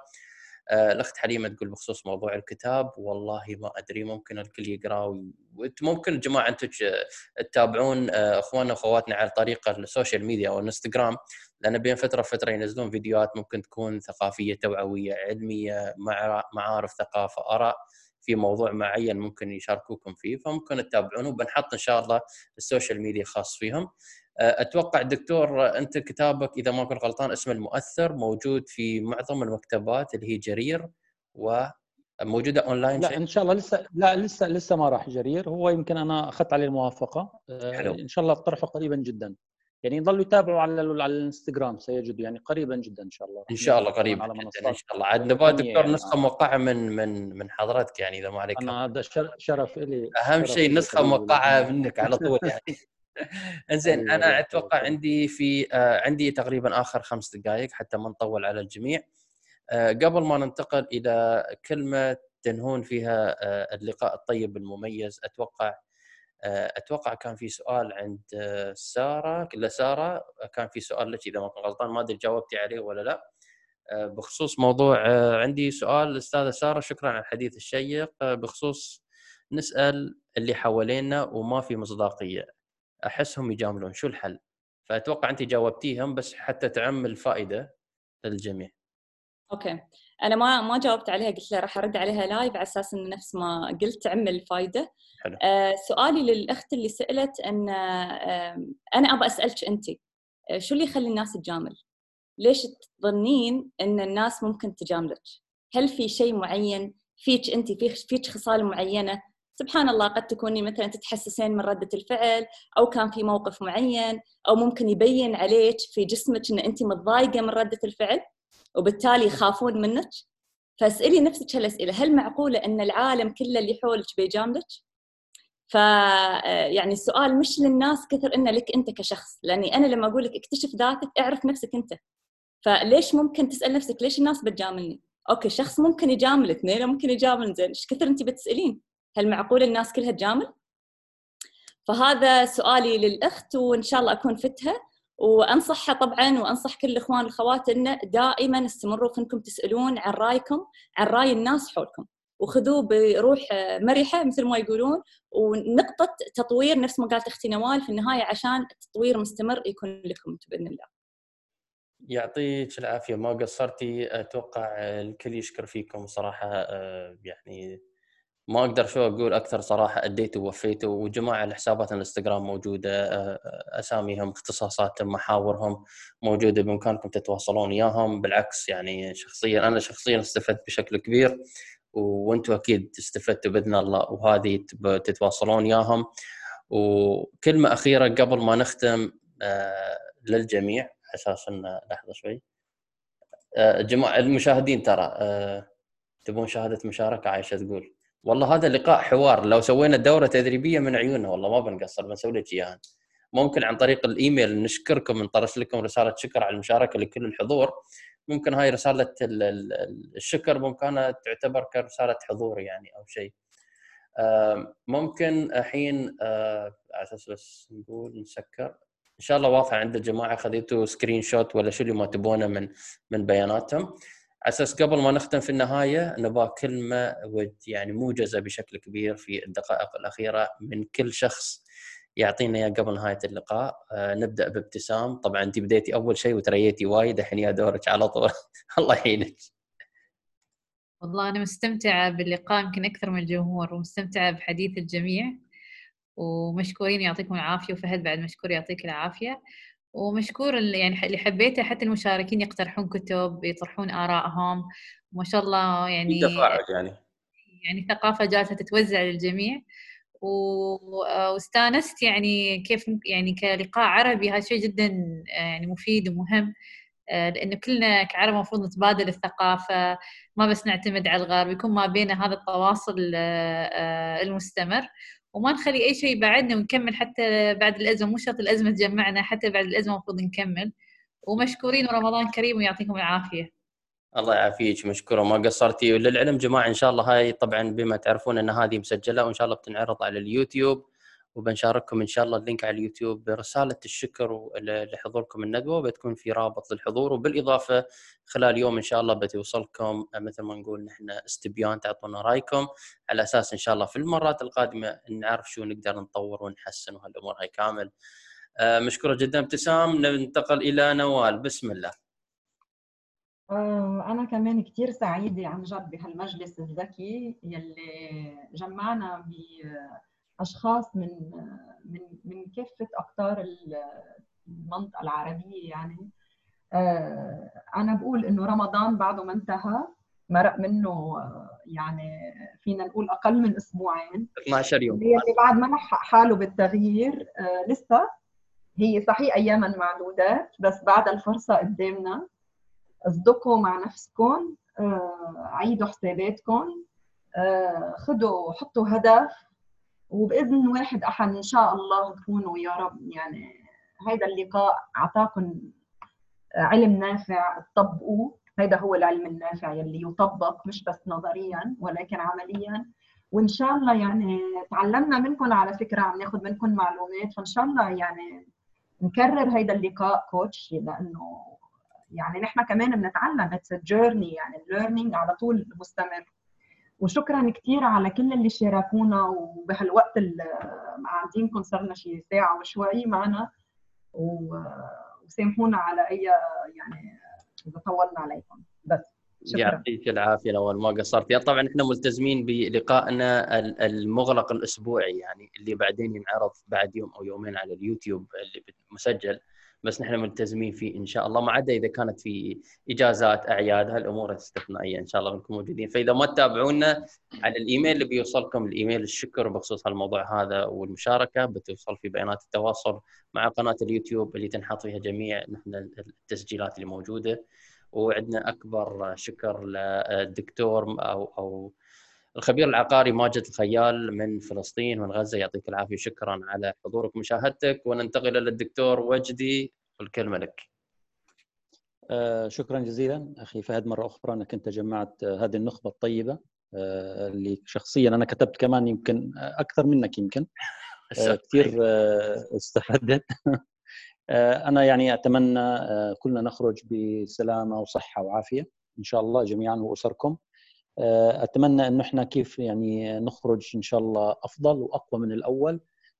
آه الأخت حليمة تقول بخصوص موضوع الكتاب والله ما أدري ممكن الكل وانت ممكن جماعة أنتم تتابعون آه أخواننا وأخواتنا على طريقة ال social media أو الانستغرام. لأن بين فترة وفترة ينزلون فيديوهات ممكن تكون ثقافية توعوية علمية معارف ثقافة آراء. في موضوع معين ممكن يشاركوكم فيه فممكن تتابعونه وبنحط إن شاء الله ال social media خاص فيهم. أه، أتوقع دكتور أنت كتابك إذا ما كنت غلطان اسم المؤثر موجود في معظم المكتبات اللي هي جرير و موجودة اونلاين لا إن شاء الله لسه لا لسه لسه ما راح جرير. هو يمكن أنا أخذت عليه الموافقة. أه، حلو. إن شاء الله طرحه قريبا جدا. يعني يضلوا يتابعوا على على الانستغرام سيجدوا يعني قريبا جدا إن شاء الله. إن شاء الله قريبا جدا إن شاء الله. عاد نبغى دكتور يعني نسخة موقعة من من من حضرتك يعني إذا ما عليك أنا هذا شرف لي أهم شيء نسخة موقعة منك على طول يعني. إنزين أنا أتوقع عندي في آه عندي تقريبا آخر خمس دقائق حتى ما نطول على الجميع. آه قبل ما ننتقل إلى كلمة تنهون فيها آه اللقاء الطيب المميز أتوقع أتوقع كان في سؤال عند آه، سارة لساره كان في سؤال لك إذا ما كنت غلطان ما أدري جاوبتي عليه ولا لا آه، بخصوص موضوع عندي سؤال استاذه سارة شكرا على الحديث الشيق بخصوص نسأل اللي حوالينا وما في مصداقية أحسهم يجاملون شو الحل؟ فأتوقع أنت جاوبتيهم بس حتى تعم الفائدة للجميع. okay أنا ما ما جاوبت عليها قلت له راح أرد عليها live على أساس إنه نفس ما قلت تعم الفائدة حلو. آه سؤالي للأخت اللي سألت إن آه أنا ابى أسألك أنت آه شو اللي يخلي الناس تجامل؟ ليش تظنين إن الناس ممكن تجاملك؟ هل في شيء معين فيك أنت فيك فيك خصال معينة سبحان الله قد تكوني مثلا تتحسسين من ردة الفعل أو كان في موقف معين أو ممكن يبين عليك في جسمك أن أنت متضايقة من ردة الفعل وبالتالي يخافون منك. فاسألي نفسك هالأسئلة هل معقولة أن العالم كله اللي حولك بيجاملك؟ ف يعني السؤال مش للناس كثر إنه لك أنت كشخص لأني أنا لما أقول لك اكتشف ذاتك اعرف نفسك أنت. فليش ممكن تسأل نفسك ليش الناس بتجاملني؟ أوكي شخص ممكن يجامل اثنين ممكن يجامل زين إيش كثر أنت بتسألين؟ هل معقول الناس كلها تجامل؟ فهذا سؤالي للأخت وإن شاء الله أكون فتها. وأنصحها طبعا وأنصح كل الاخوان والاخوات انه دائما استمروا في انكم تسألون عن رأيكم عن رأي الناس حولكم وخذوه بروح مرحة مثل ما يقولون ونقطة تطوير نفس ما قالت أختي نوال في النهاية عشان التطوير مستمر يكون لكم بإذن الله. يعطيك العافية ما قصرتي أتوقع الكل يشكر فيكم صراحة آه، يعني ما أقدر شو أقول أكثر صراحة اديتوا ووفيتوا وجماعة الحسابات الإنستغرام موجودة أساميهم اختصاصاتهم محاورهم موجودة بإمكانكم تتواصلون وياهم. بالعكس يعني شخصيا أنا شخصيا استفدت بشكل كبير وأنتم أكيد استفدتوا بإذن الله وهذه تتواصلون وياهم. وكلمة أخيرة قبل ما نختم للجميع أساس إن لحظة شوي. جماعة المشاهدين ترى تبون شهادة مشاركة؟ عايشة تقول. والله هذا لقاء حوار. لو سوينا دورة تدريبية من عيوننا والله ما بنقصر بنسوي لك اياها ممكن عن طريق الإيميل نشكركم نطرش لكم رسالة شكر على المشاركة لكل الحضور. ممكن هاي رسالة الشكر ممكن تعتبر كرسالة حضور يعني أو شيء. ممكن الحين على أساس بس نقول نسكر. إن شاء الله واضحة عند الجماعة خذيتوا screenshot ولا شو اللي ما تبونه من من بياناتهم. أساس قبل ما نختم في النهاية نبغى كلمة يعني موجزة بشكل كبير في الدقائق الأخيرة من كل شخص يعطينا إياه قبل نهاية اللقاء. آه، نبدأ بابتسام. طبعا أنت بديتي أول شيء وتريتي وايد الحين يا دورك على طول. الله يعينك. والله أنا مستمتعة باللقاء يمكن أكثر من الجمهور ومستمتعة بحديث الجميع. ومشكورين يعطيكم العافية. وفهد بعد مشكور يعطيك العافية. ومشكور يعني اللي حبيته حتى المشاركين يقترحون كتب يطرحون آرائهم. ما شاء الله يعني تفاعل يعني. يعني ثقافة جالسة تتوزع للجميع. واستانست يعني كيف يعني كلقاء عربي هذا شيء جدا يعني مفيد ومهم. آه، لأنه كلنا كعرب المفروض نتبادل الثقافة. ما بس نعتمد على الغرب يكون ما بينا هذا التواصل آه، آه، المستمر. وما نخلي أي شيء يبعدنا ونكمل حتى بعد الأزمة مو شرط الأزمة تجمعنا حتى بعد الأزمة المفروض نكمل. ومشكورين ورمضان كريم ويعطيكم العافية. الله يعافيك مشكورة. ما قصرتي. وللعلم جماعة إن شاء الله هاي طبعا بما تعرفون إن هذه مسجلة وإن شاء الله بتنعرض على اليوتيوب. وبنشارككم إن شاء الله ال link على اليوتيوب برسالة الشكر لحضوركم الندوه بتكون في رابط للحضور وبالإضافة خلال يوم إن شاء الله بتوصلكم مثل ما نقول نحن استبيان تعطونا رأيكم. على أساس إن شاء الله في المرات القادمة نعرف شو نقدر نطور ونحسن وهالأمور هاي كامل. آه، مشكورة جدا ابتسام. ننتقل إلى نوال. بسم الله. آه، أنا كمان كثير سعيدة عن جد بهالمجلس الذكي يلي جمعنا بأشخاص من من من كافة أقطار المنطقة العربية يعني. آه، أنا بقول إنه رمضان بعده ما انتهى مرق منه يعني فينا نقول أقل من أسبوعين. 12 يوم. اللي بعد ما لحق حاله بالتغيير آه، لسه هي صحيح أياما معدودات بس بعد الفرصة قدامنا. اصدقوا مع نفسكم آه، عيدوا حساباتكم آه، خذوا حطوا هدف. وبإذن واحد احد إن شاء الله تكونوا يا رب يعني هذا اللقاء اعطاكم علم نافع تطبقوه هذا هو العلم النافع يلي يطبق مش بس نظريا ولكن عمليا. وإن شاء الله يعني تعلمنا منكم على فكرة عم ناخذ منكم معلومات. فإن شاء الله يعني نكرر هذا اللقاء coach لأنه يعني نحن كمان بنتعلم. it's journey يعني ال learning على طول مستمر. وشكرا كثير على كل اللي شاركونا وبهالوقت اللي قاعدينكم صرنا شي ساعة وشوي معنا. وسامحونا على اي يعني إذا طولنا عليكم. بس يعطيك العافية لو ما قصرتي طبعا إحنا ملتزمين بلقائنا المغلق الأسبوعي يعني اللي بعدين ينعرض بعد يوم أو يومين على اليوتيوب اللي مسجل. بس نحن ملتزمين فيه إن شاء الله ما عدا إذا كانت في إجازات أعياد هالأمور الاستثنائيه إن شاء الله بنكون موجودين. فإذا ما تتابعونا على الإيميل اللي بيوصلكم الإيميل الشكر بخصوص هالموضوع هذا والمشاركة بتوصل في بيانات التواصل مع قناة اليوتيوب اللي تنحط فيها جميع نحن التسجيلات اللي موجودة. وعندنا أكبر شكر للدكتور أو أو الخبير العقاري ماجد الخيال من فلسطين من غزة يعطيك العافية شكرا على حضورك ومشاهدتك وننتقل إلى الدكتور وجدي والكلمة لك. آه شكرا جزيلا. أخي فهد مرة أخرى انك انت جمعت هذه النخبة الطيبة آه اللي شخصيا أنا كتبت كمان يمكن أكثر منك يمكن. آه كثير استفدت. أنا يعني أتمنى كلنا نخرج بسلامة وصحة وعافية. إن شاء الله جميعا وأسركم. أتمنى إنه إحنا كيف يعني نخرج إن شاء الله أفضل وأقوى من الأول.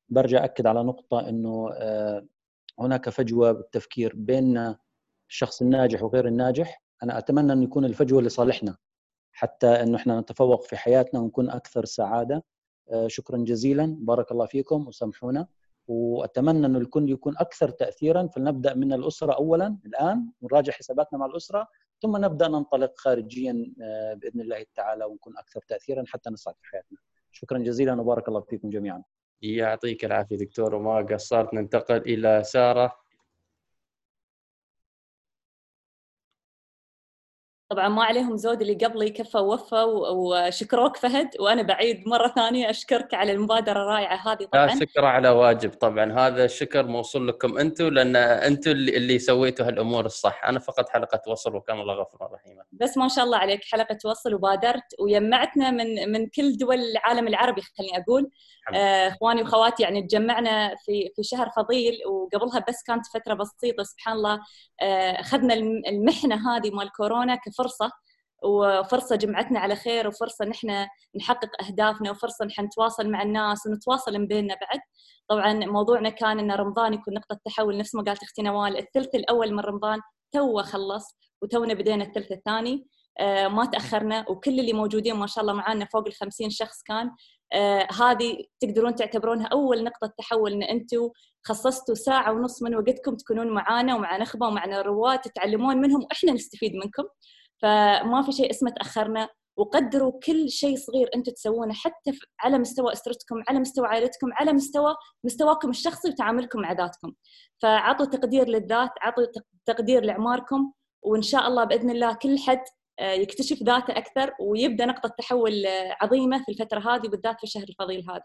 برجع أكد على نقطة إنه آه، هناك فجوة بالتفكير بين الشخص الناجح وغير الناجح. أنا أتمنى إنه يكون الفجوة لصالحنا حتى إنه إحنا نتفوق في حياتنا ونكون أكثر سعادة. آه، شكرا جزيلا. بارك الله فيكم وسامحونا. وأتمنى إنه الكل يكون أكثر تاثيرا. فلنبدأ من الأسرة اولا الآن ونراجع حساباتنا مع الأسرة. ثم نبدأ ننطلق خارجيا آه، بإذن الله تعالى ونكون أكثر تاثيرا حتى نصعد في حياتنا. شكرا جزيلا وبارك الله فيكم جميعا. يعطيك العافية دكتور وما قصرت ننتقل إلى سارة طبعا ما عليهم زود اللي قبلي كفى ووفى وشكروك فهد وأنا بعيد مرة ثانية أشكرك على المبادرة الرائعة هذه طبعا. لا شكر على واجب طبعا. هذا الشكر موصول لكم أنتم لأن أنتم اللي, اللي سويتوا هالأمور الصح. أنا فقط حلقة وصل وكان الله غفور رحيم. بس ما شاء الله عليك حلقة وصل وبادرت ويمعتنا من من كل دول العالم العربي خليني أقول. إخواني واخواتي يعني تجمعنا في في شهر فضيل وقبلها بس كانت فترة بسيطة سبحان الله. آه، أخذنا المحنة هذه مال كورونا كفرصة وفرصة جمعتنا على خير وفرصة نحن نحقق أهدافنا وفرصة نحن نتواصل مع الناس ونتواصل من بيننا بعد. طبعا موضوعنا كان إن رمضان يكون نقطة تحول نفس ما قالت أختي نوال الثلث الأول من رمضان تو خلص وتونا بدينا الثلث الثاني. آه ما تأخرنا وكل اللي موجودين ما شاء الله معانا فوق ال 50 شخص كان. آه هذه تقدرون تعتبرونها أول نقطة تحول إن أنتم خصصتوا ساعة ونص من وقتكم تكونون معانا ومع نخبة ومعنا رواد تتعلمون منهم وإحنا نستفيد منكم. فما في شيء اسمه تأخرنا. وقدروا كل شيء صغير أنتم تسوونه حتى على مستوى أسرتكم على مستوى عائلتكم على مستوى مستواكم الشخصي وتعاملكم مع ذاتكم. فعطوا تقدير للذات عطوا تقدير لأعماركم. وإن شاء الله بإذن الله كل حد آه، يكتشف ذاته أكثر ويبدأ نقطة تحول آه، عظيمة في الفترة هذه بالذات في الشهر الفضيل هذا.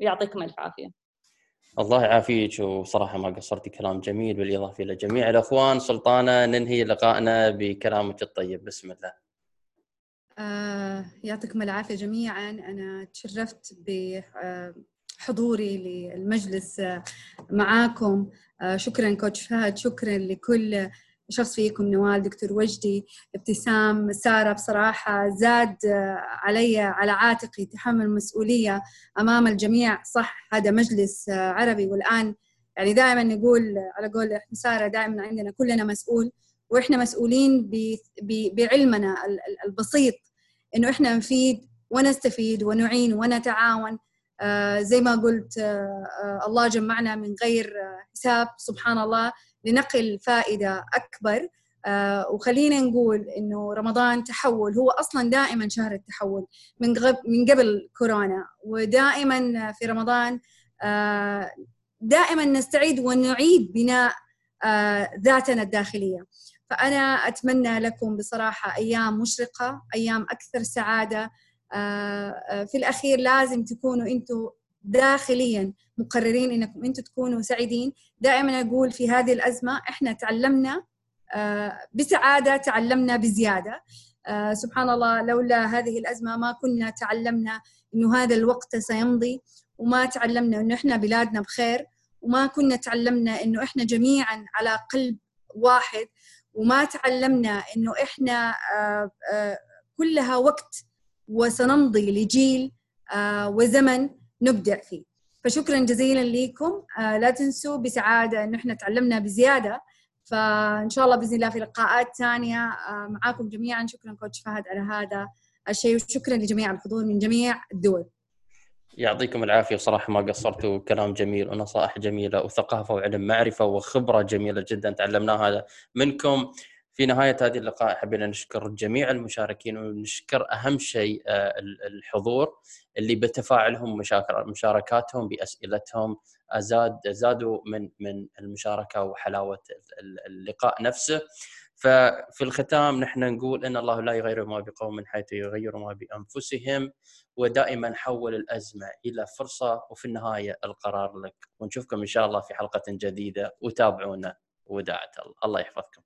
ويعطيكم ألف عافية. الله يعافيك وصراحة ما قصرتي كلام جميل بالإضافة إلى جميع الأخوان. سلطانة ننهي لقائنا بكلامك الطيب. بسم الله. آه يعطيكم العافية جميعا. أنا تشرفت بحضوري للمجلس معاكم. آه شكرا كوتش فهد. شكرا لكل شخص فيكم نوال دكتور وجدي ابتسام سارة بصراحة زاد علي على عاتقي تحمل مسؤولية أمام الجميع. صح هذا مجلس عربي والآن يعني دائما نقول على قول إحنا سارة دائما عندنا كلنا مسؤول وإحنا مسؤولين بعلمنا البسيط إنه إحنا نفيد ونستفيد ونعين ونتعاون. آه زي ما قلت آه آه الله جمعنا من غير حساب سبحان الله. لنقل فائدة أكبر. آه وخلينا نقول إنه رمضان تحول هو أصلا دائما شهر التحول من من قبل كورونا. ودائما في رمضان آه دائما نستعيد ونعيد بناء آه ذاتنا الداخلية. فأنا أتمنى لكم بصراحة أيام مشرقة أيام أكثر سعادة. في الأخير لازم تكونوا أنتم داخليا مقررين إنكم أنتم تكونوا سعيدين. دائما أقول في هذه الأزمة إحنا تعلمنا بسعادة تعلمنا بزيادة. سبحان الله لولا هذه الأزمة ما كنا تعلمنا إنه هذا الوقت سيمضي وما تعلمنا إنه إحنا بلادنا بخير وما كنا تعلمنا إنه إحنا جميعا على قلب واحد وما تعلمنا إنه إحنا كلها وقت وسنمضي لجيل وزمن نبدع فيه. فشكرا جزيلا لكم لا تنسوا بسعادة انه إحنا تعلمنا بزيادة. فإن شاء الله بإذن الله في لقاءات ثانية. معاكم جميعا. شكرا كوتش فهد على هذا الشيء. وشكرا لجميع الحضور من جميع الدول. يعطيكم العافية. صراحة ما قصرتوا كلام جميل ونصائح جميلة وثقافة وعلم معرفة وخبرة جميلة جدا تعلمناها منكم. في نهاية هذه اللقاء حبينا نشكر جميع المشاركين ونشكر أهم شيء الحضور اللي بتفاعلهم مشاركاتهم بأسئلتهم ازاد زادوا من من المشاركة وحلاوة اللقاء نفسه. ففي الختام نحن نقول إن الله لا يغير ما بقوم حيث يغير ما بأنفسهم ودائما حول الأزمة إلى فرصة وفي النهاية القرار لك. ونشوفكم إن شاء الله في حلقة جديدة. وتابعونا وداعة الله. الله يحفظكم.